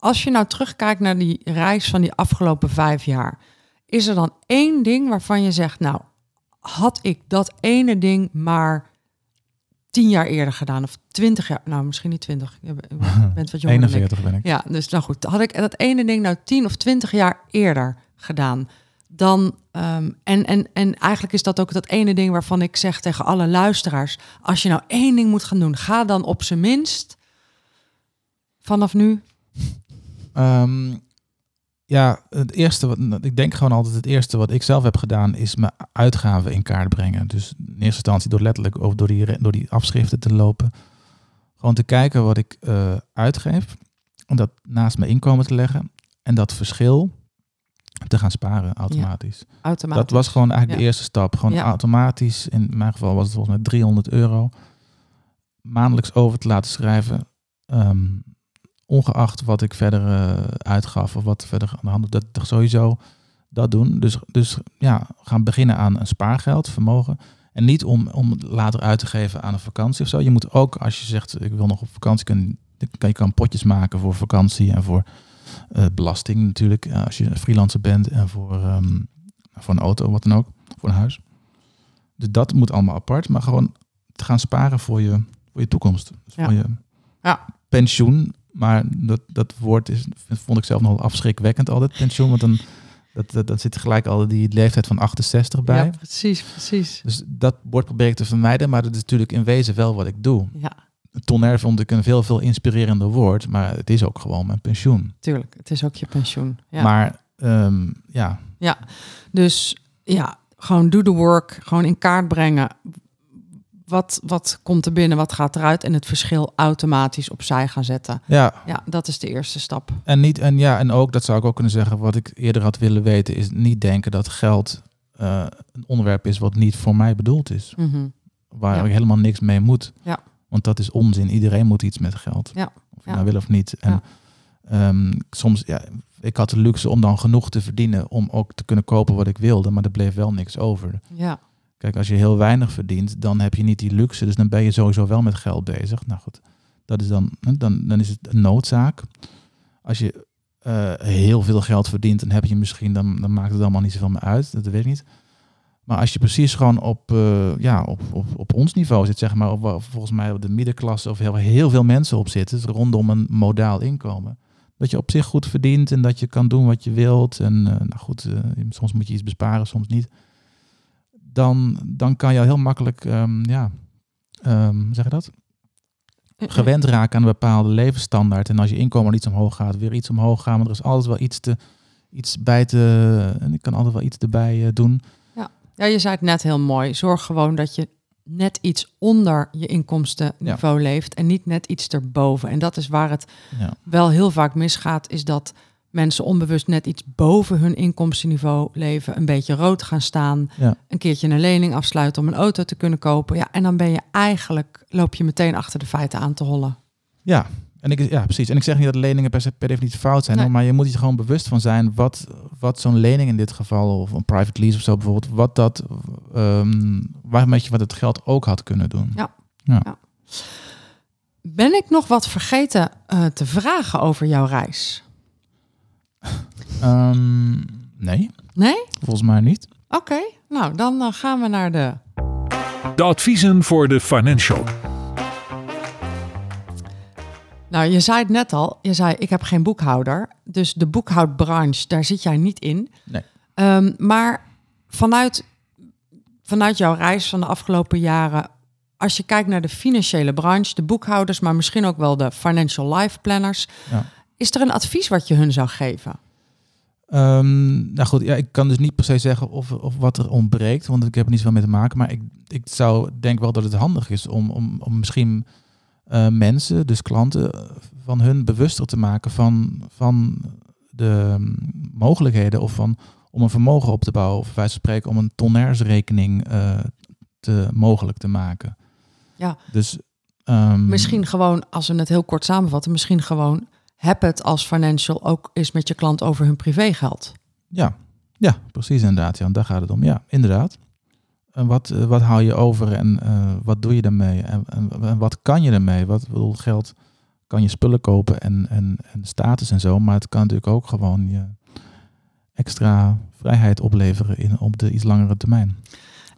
als je nou terugkijkt naar die reis van die afgelopen vijf jaar, is er dan één ding waarvan je zegt, nou, had ik dat ene ding maar tien jaar eerder gedaan of twintig jaar, nou misschien niet twintig, je bent- wat jonger dan ik. 41 ben ik. Ja, dus nou goed, had ik dat ene ding nou tien of twintig jaar eerder gedaan, dan ehm, en, en, en eigenlijk is dat ook dat ene ding waarvan ik zeg tegen alle luisteraars, als je nou één ding moet gaan doen, ga dan op zijn minst vanaf nu. Ehm, ja, het eerste, wat, ik denk gewoon altijd het eerste wat ik zelf heb gedaan, is mijn uitgaven in kaart brengen. Dus in eerste instantie door letterlijk over door die, door die afschriften te lopen. Gewoon te kijken wat ik eh, uitgeef. Om dat naast mijn inkomen te leggen. En dat verschil te gaan sparen automatisch. Automatisch. Dat was gewoon eigenlijk de eerste stap. Gewoon Ja. automatisch, in mijn geval was het volgens mij 300 euro, maandelijks over te laten schrijven. Ehm, ongeacht wat ik verder eh, uitgaf of wat verder aan de hand dat toch sowieso dat doen. Dus, dus ja, gaan beginnen aan een spaargeld, vermogen. En niet om, om later uit te geven aan een vakantie of zo. Je moet ook, als je zegt, ik wil nog op vakantie, kun, kan, je kan potjes maken voor vakantie en voor eh, belasting natuurlijk. eh, als je freelancer bent en voor, ehm, voor een auto, wat dan ook, voor een huis. Dus dat moet allemaal apart, maar gewoon te gaan sparen voor je, voor je toekomst. Dus Ja. voor je Ja. pensioen. Maar dat, dat woord is, vond ik zelf nog afschrikwekkend altijd, pensioen. Want dan dat, dat, dat zit gelijk al die leeftijd van 68 bij. Ja, precies, precies. Dus dat woord probeer ik te vermijden, maar dat is natuurlijk in wezen wel wat ik doe. Ja, Tonair vond ik een veel, veel inspirerender woord, maar het is ook gewoon mijn pensioen. tuurlijk. Het is ook je pensioen. Ja. Maar ehm, ja, Dus ja, gewoon do the work. Gewoon in kaart brengen. Wat, wat komt er binnen, wat gaat eruit en het verschil automatisch opzij gaan zetten. Ja, Ja, dat is de eerste stap. en, niet, en, ja, en ook, dat zou ik ook kunnen zeggen, wat ik eerder had willen weten, is niet denken dat geld eh, een onderwerp is wat niet voor mij bedoeld is. Mhm. Waar Ja. ik helemaal niks mee moet. Ja. Want dat is onzin. Iedereen moet iets met geld. Ja. Of je nou wil of niet. En ehm, soms, ja, ik had de luxe om dan genoeg te verdienen om ook te kunnen kopen wat ik wilde, maar er bleef wel niks over. Ja, Kijk, als je heel weinig verdient, dan heb je niet die luxe. Dus dan ben je sowieso wel met geld bezig. Nou goed, dat is dan, dan, dan is het een noodzaak. Als je eh, heel veel geld verdient, dan heb je misschien, dan, dan maakt het allemaal niet zoveel meer uit. Dat weet ik niet. Maar als je precies gewoon op, eh, ja, op, op, op ons niveau zit, zeg maar, waar volgens mij op de middenklasse of heel, heel veel mensen op zitten, dus rondom een modaal inkomen. Dat je op zich goed verdient en dat je kan doen wat je wilt. En eh, nou goed, soms moet je iets besparen, soms niet dan, dan kan je heel makkelijk, ehm, ja, hoe zeg je dat? Gewend raken aan een bepaalde levensstandaard. En als je inkomen iets omhoog gaat, weer iets omhoog gaan. Maar er is altijd wel iets, te, iets bij te. En ik kan altijd wel iets erbij eh, doen. Ja, je zei het net heel mooi. Zorg gewoon dat je net iets onder je inkomstenniveau leeft en niet net iets erboven. En dat is waar het Ja. wel heel vaak misgaat, is dat mensen onbewust net iets boven hun inkomstenniveau leven, een beetje rood gaan staan, Ja. een keertje een lening afsluiten om een auto te kunnen kopen. Ja, en dan ben je eigenlijk, loop je meteen achter de feiten aan te hollen. Ja. En ik, ja, precies. En ik zeg niet dat leningen per, se, per definitie fout zijn, Nee. hoor, maar je moet je gewoon bewust van zijn wat, wat zo'n lening in dit geval, of een private lease of zo bijvoorbeeld, wat dat, ehm waarmee je wat het geld ook had kunnen doen. Ja. Ben ik nog wat vergeten eh, te vragen over jouw reis? Ehm, nee, Nee? volgens mij niet. Oké, nou dan eh, gaan we naar de De adviezen voor de financial. Nou, je zei het net al. Je zei, ik heb geen boekhouder. Dus de boekhoudbranche, daar zit jij niet in. Nee. Ehm, maar vanuit, vanuit jouw reis van de afgelopen jaren... als je kijkt naar de financiële branche, de boekhouders... maar misschien ook wel de financial life planners... Ja. Is er een advies wat je hun zou geven? Ehm, nou goed, ja, ik kan dus niet per se zeggen of, of wat er ontbreekt, want ik heb er niet zoveel mee te maken. Maar ik, ik zou denk wel dat het handig is om, om, om misschien eh, mensen, dus klanten, van hun bewuster te maken van, van de mm, mogelijkheden of van om een vermogen op te bouwen. Of wij spreken om een tonairsrekening eh, te, mogelijk te maken. Ja. Dus ehm, Misschien gewoon, als we het heel kort samenvatten... misschien gewoon, heb het als financial ook eens met je klant over hun privégeld. Ja, ja precies inderdaad. Ja, daar gaat het om. Ja, inderdaad. En wat, eh, wat haal je over en eh, wat doe je daarmee? En, en, en wat kan je ermee? Wat bedoel, geld kan je spullen kopen en, en, en status en zo, maar het kan natuurlijk ook gewoon je extra vrijheid opleveren in, op de iets langere termijn.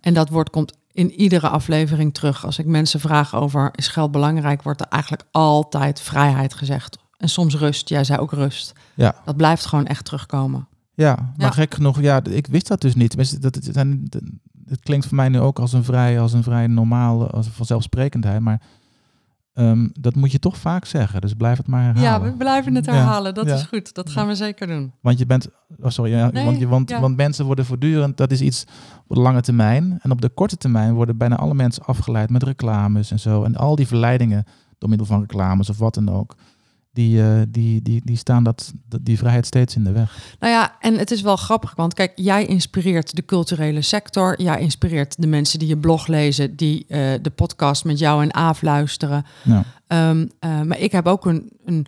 En dat woord komt in iedere aflevering terug. Als ik mensen vraag over is geld belangrijk, wordt er eigenlijk altijd vrijheid gezegd. En soms rust. Jij zei ook rust. Ja. Dat blijft gewoon echt terugkomen. Ja, maar Ja. gek genoeg, ja, ik wist dat dus niet. Dat, het, klinkt voor mij nu ook als een vrij, als een vrij normale, als een vanzelfsprekendheid, maar ehm, dat moet je toch vaak zeggen. Dus blijf het maar herhalen. Ja, we blijven het Ja, herhalen. Dat ja. is goed. Dat gaan we zeker doen. Want je bent, oh sorry, Nee, want, je, want, want mensen worden voortdurend, dat is iets op de lange termijn. En op de korte termijn worden bijna alle mensen afgeleid met reclames en zo. En al die verleidingen door middel van reclames of wat dan ook, die, eh, die, die, die staan dat, die vrijheid steeds in de weg. Nou ja, en het is wel grappig, want kijk, jij inspireert de culturele sector. Jij inspireert de mensen die je blog lezen, die eh, de podcast met jou en Aaf luisteren. Ja. Ehm, eh, maar ik heb ook een, een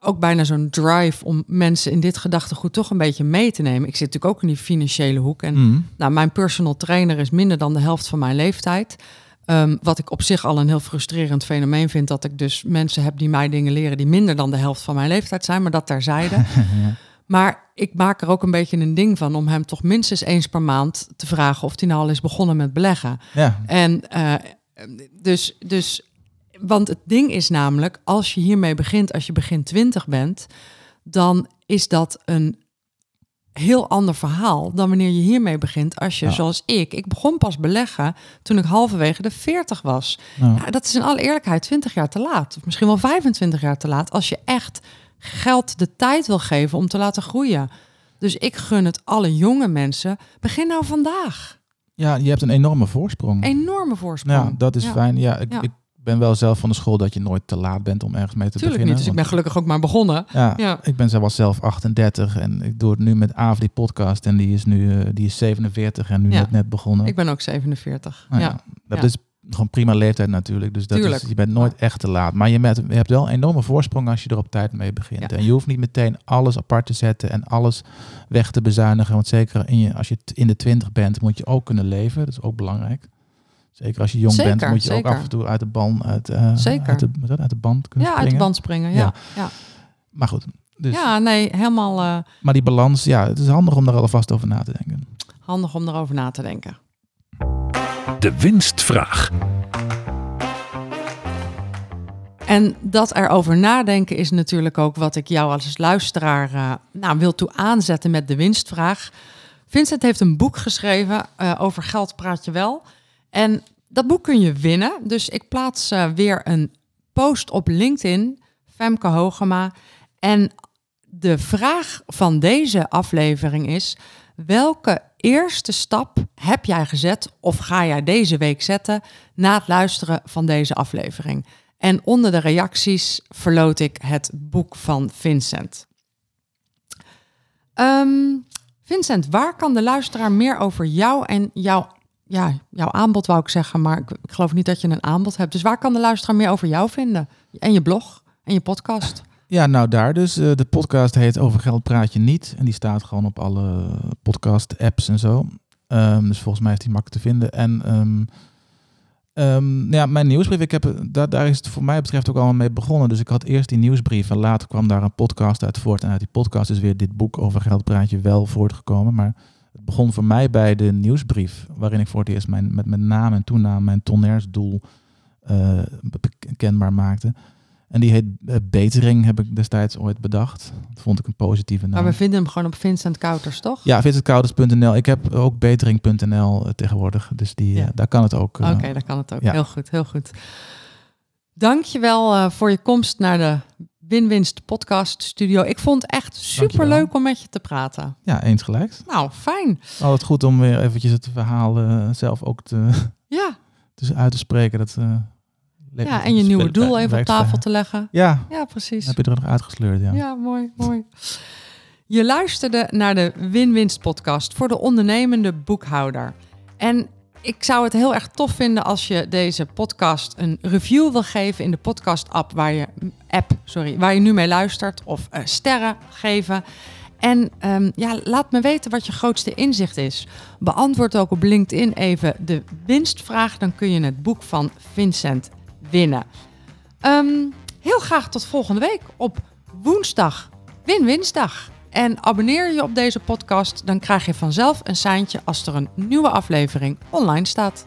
ook bijna zo'n drive om mensen in dit gedachtegoed toch een beetje mee te nemen. Ik zit natuurlijk ook in die financiële hoek. En Mhm. nou, mijn personal trainer is minder dan de helft van mijn leeftijd. Ehm, wat ik op zich al een heel frustrerend fenomeen vind, dat ik dus mensen heb die mij dingen leren die minder dan de helft van mijn leeftijd zijn, maar dat terzijde. ja. Maar ik maak er ook een beetje een ding van om hem toch minstens eens per maand te vragen of hij nou al is begonnen met beleggen. ja, En eh, dus, dus, want het ding is namelijk, als je hiermee begint, als je begin 20 bent, dan is dat een heel ander verhaal dan wanneer je hiermee begint als je, Ja. zoals ik, ik begon pas beleggen toen ik halverwege de 40 was. nou, dat is in alle eerlijkheid 20 jaar te laat, of misschien wel 25 jaar te laat, als je echt geld de tijd wil geven om te laten groeien. Dus ik gun het alle jonge mensen, begin nou vandaag. Ja, je hebt een enorme voorsprong. Enorme voorsprong. Ja, dat is Ja. fijn. Ja ik, Ja. ik ben wel zelf van de school dat je nooit te laat bent om ergens mee te Tuurlijk beginnen. niet, dus ik ben gelukkig ook maar begonnen. ja, Ja. ik ben zelf zelf 38 en ik doe het nu met Aaf, die podcast. En die is nu eh, die is 47 en nu Ja. net, net begonnen. Ik ben ook 47. Nou ja. ja, dat is gewoon prima leeftijd natuurlijk. Dus dat Tuurlijk. is, je bent nooit echt te laat. Maar je, met, je hebt wel een enorme voorsprong als je er op tijd mee begint. En je hoeft niet meteen alles apart te zetten en alles weg te bezuinigen. Want zeker in je, als je in de 20 bent, moet je ook kunnen leven. Dat is ook belangrijk. Zeker als je jong bent, moet je zeker. ook af en toe uit de band, uit, eh, Zeker. uit, de, dat? uit de band kunnen Ja, uit de springen. band springen. Ja, Ja. ja. Maar goed, dus, ja nee, helemaal eh, maar die balans, ja, het is handig om daar alvast over na te denken. handig om erover na te denken. De winstvraag. En dat erover nadenken is natuurlijk ook wat ik jou als luisteraar eh, nou, wil toe aanzetten met de winstvraag. Vincent heeft een boek geschreven eh, over geld praat je wel. En dat boek kun je winnen. Dus ik plaats eh, weer een post op LinkedIn, Femke Hogema. En de vraag van deze aflevering is: welke eerste stap heb jij gezet of ga jij deze week zetten na het luisteren van deze aflevering? En onder de reacties verloot ik het boek van Vincent. Ehm, Vincent, waar kan de luisteraar meer over jou en jouw, ja, jouw aanbod, wou ik zeggen, maar ik, geloof niet dat je een aanbod hebt. Dus waar kan de luisteraar meer over jou vinden? En je blog en je podcast? Ja, nou daar dus. Eh, de podcast heet Over Geld Praat Je Niet. En die staat gewoon op alle podcast-apps en zo. Ehm, dus volgens mij is die makkelijk te vinden. En ehm, ehm, ja, mijn nieuwsbrief, ik heb, daar, daar is het voor mij betreft ook allemaal mee begonnen. Dus ik had eerst die nieuwsbrief en later kwam daar een podcast uit voort. En uit die podcast is weer dit boek Over Geld Praat Je Wel voortgekomen. Maar het begon voor mij bij de nieuwsbrief, waarin ik voor het eerst mijn, met mijn naam en toenaam mijn tonairsdoel eh, be- kenbaar maakte. En die heet eh, Betering, heb ik destijds ooit bedacht. Dat vond ik een positieve naam. Maar we vinden hem gewoon op Vincent Kouters, toch? Ja, visitcouders.nl. Ik heb ook betering.nl eh, tegenwoordig. Dus die, Ja. eh, daar kan het ook. eh, Oké, dan kan het ook. ja. Heel goed, heel goed. Dankjewwel eh voor je komst naar de Winwinst podcast studio. Ik vond het echt super leuk om met je te praten. Ja, eens gelijk. Nou, fijn. Altijd goed om weer eventjes het verhaal eh, zelf ook te, Ja, dus uit te spreken. Dat, eh, ja en je nieuwe doel even op tafel te leggen. Ja, Ja, precies. heb je er nog uitgesleurd, ja. Ja, mooi, mooi. Je luisterde naar de Win-Winst podcast voor de ondernemende boekhouder. En ik zou het heel erg tof vinden als je deze podcast een review wil geven in de podcast app waar je app, sorry, waar je nu mee luistert of eh, sterren geven. En ehm, ja, laat me weten wat je grootste inzicht is. Beantwoord ook op LinkedIn even de winstvraag, dan kun je het boek van Vincent winnen. Ehm, heel graag tot volgende week op woensdag, Win-Winsdag. En abonneer je op deze podcast, dan krijg je vanzelf een seintje als er een nieuwe aflevering online staat.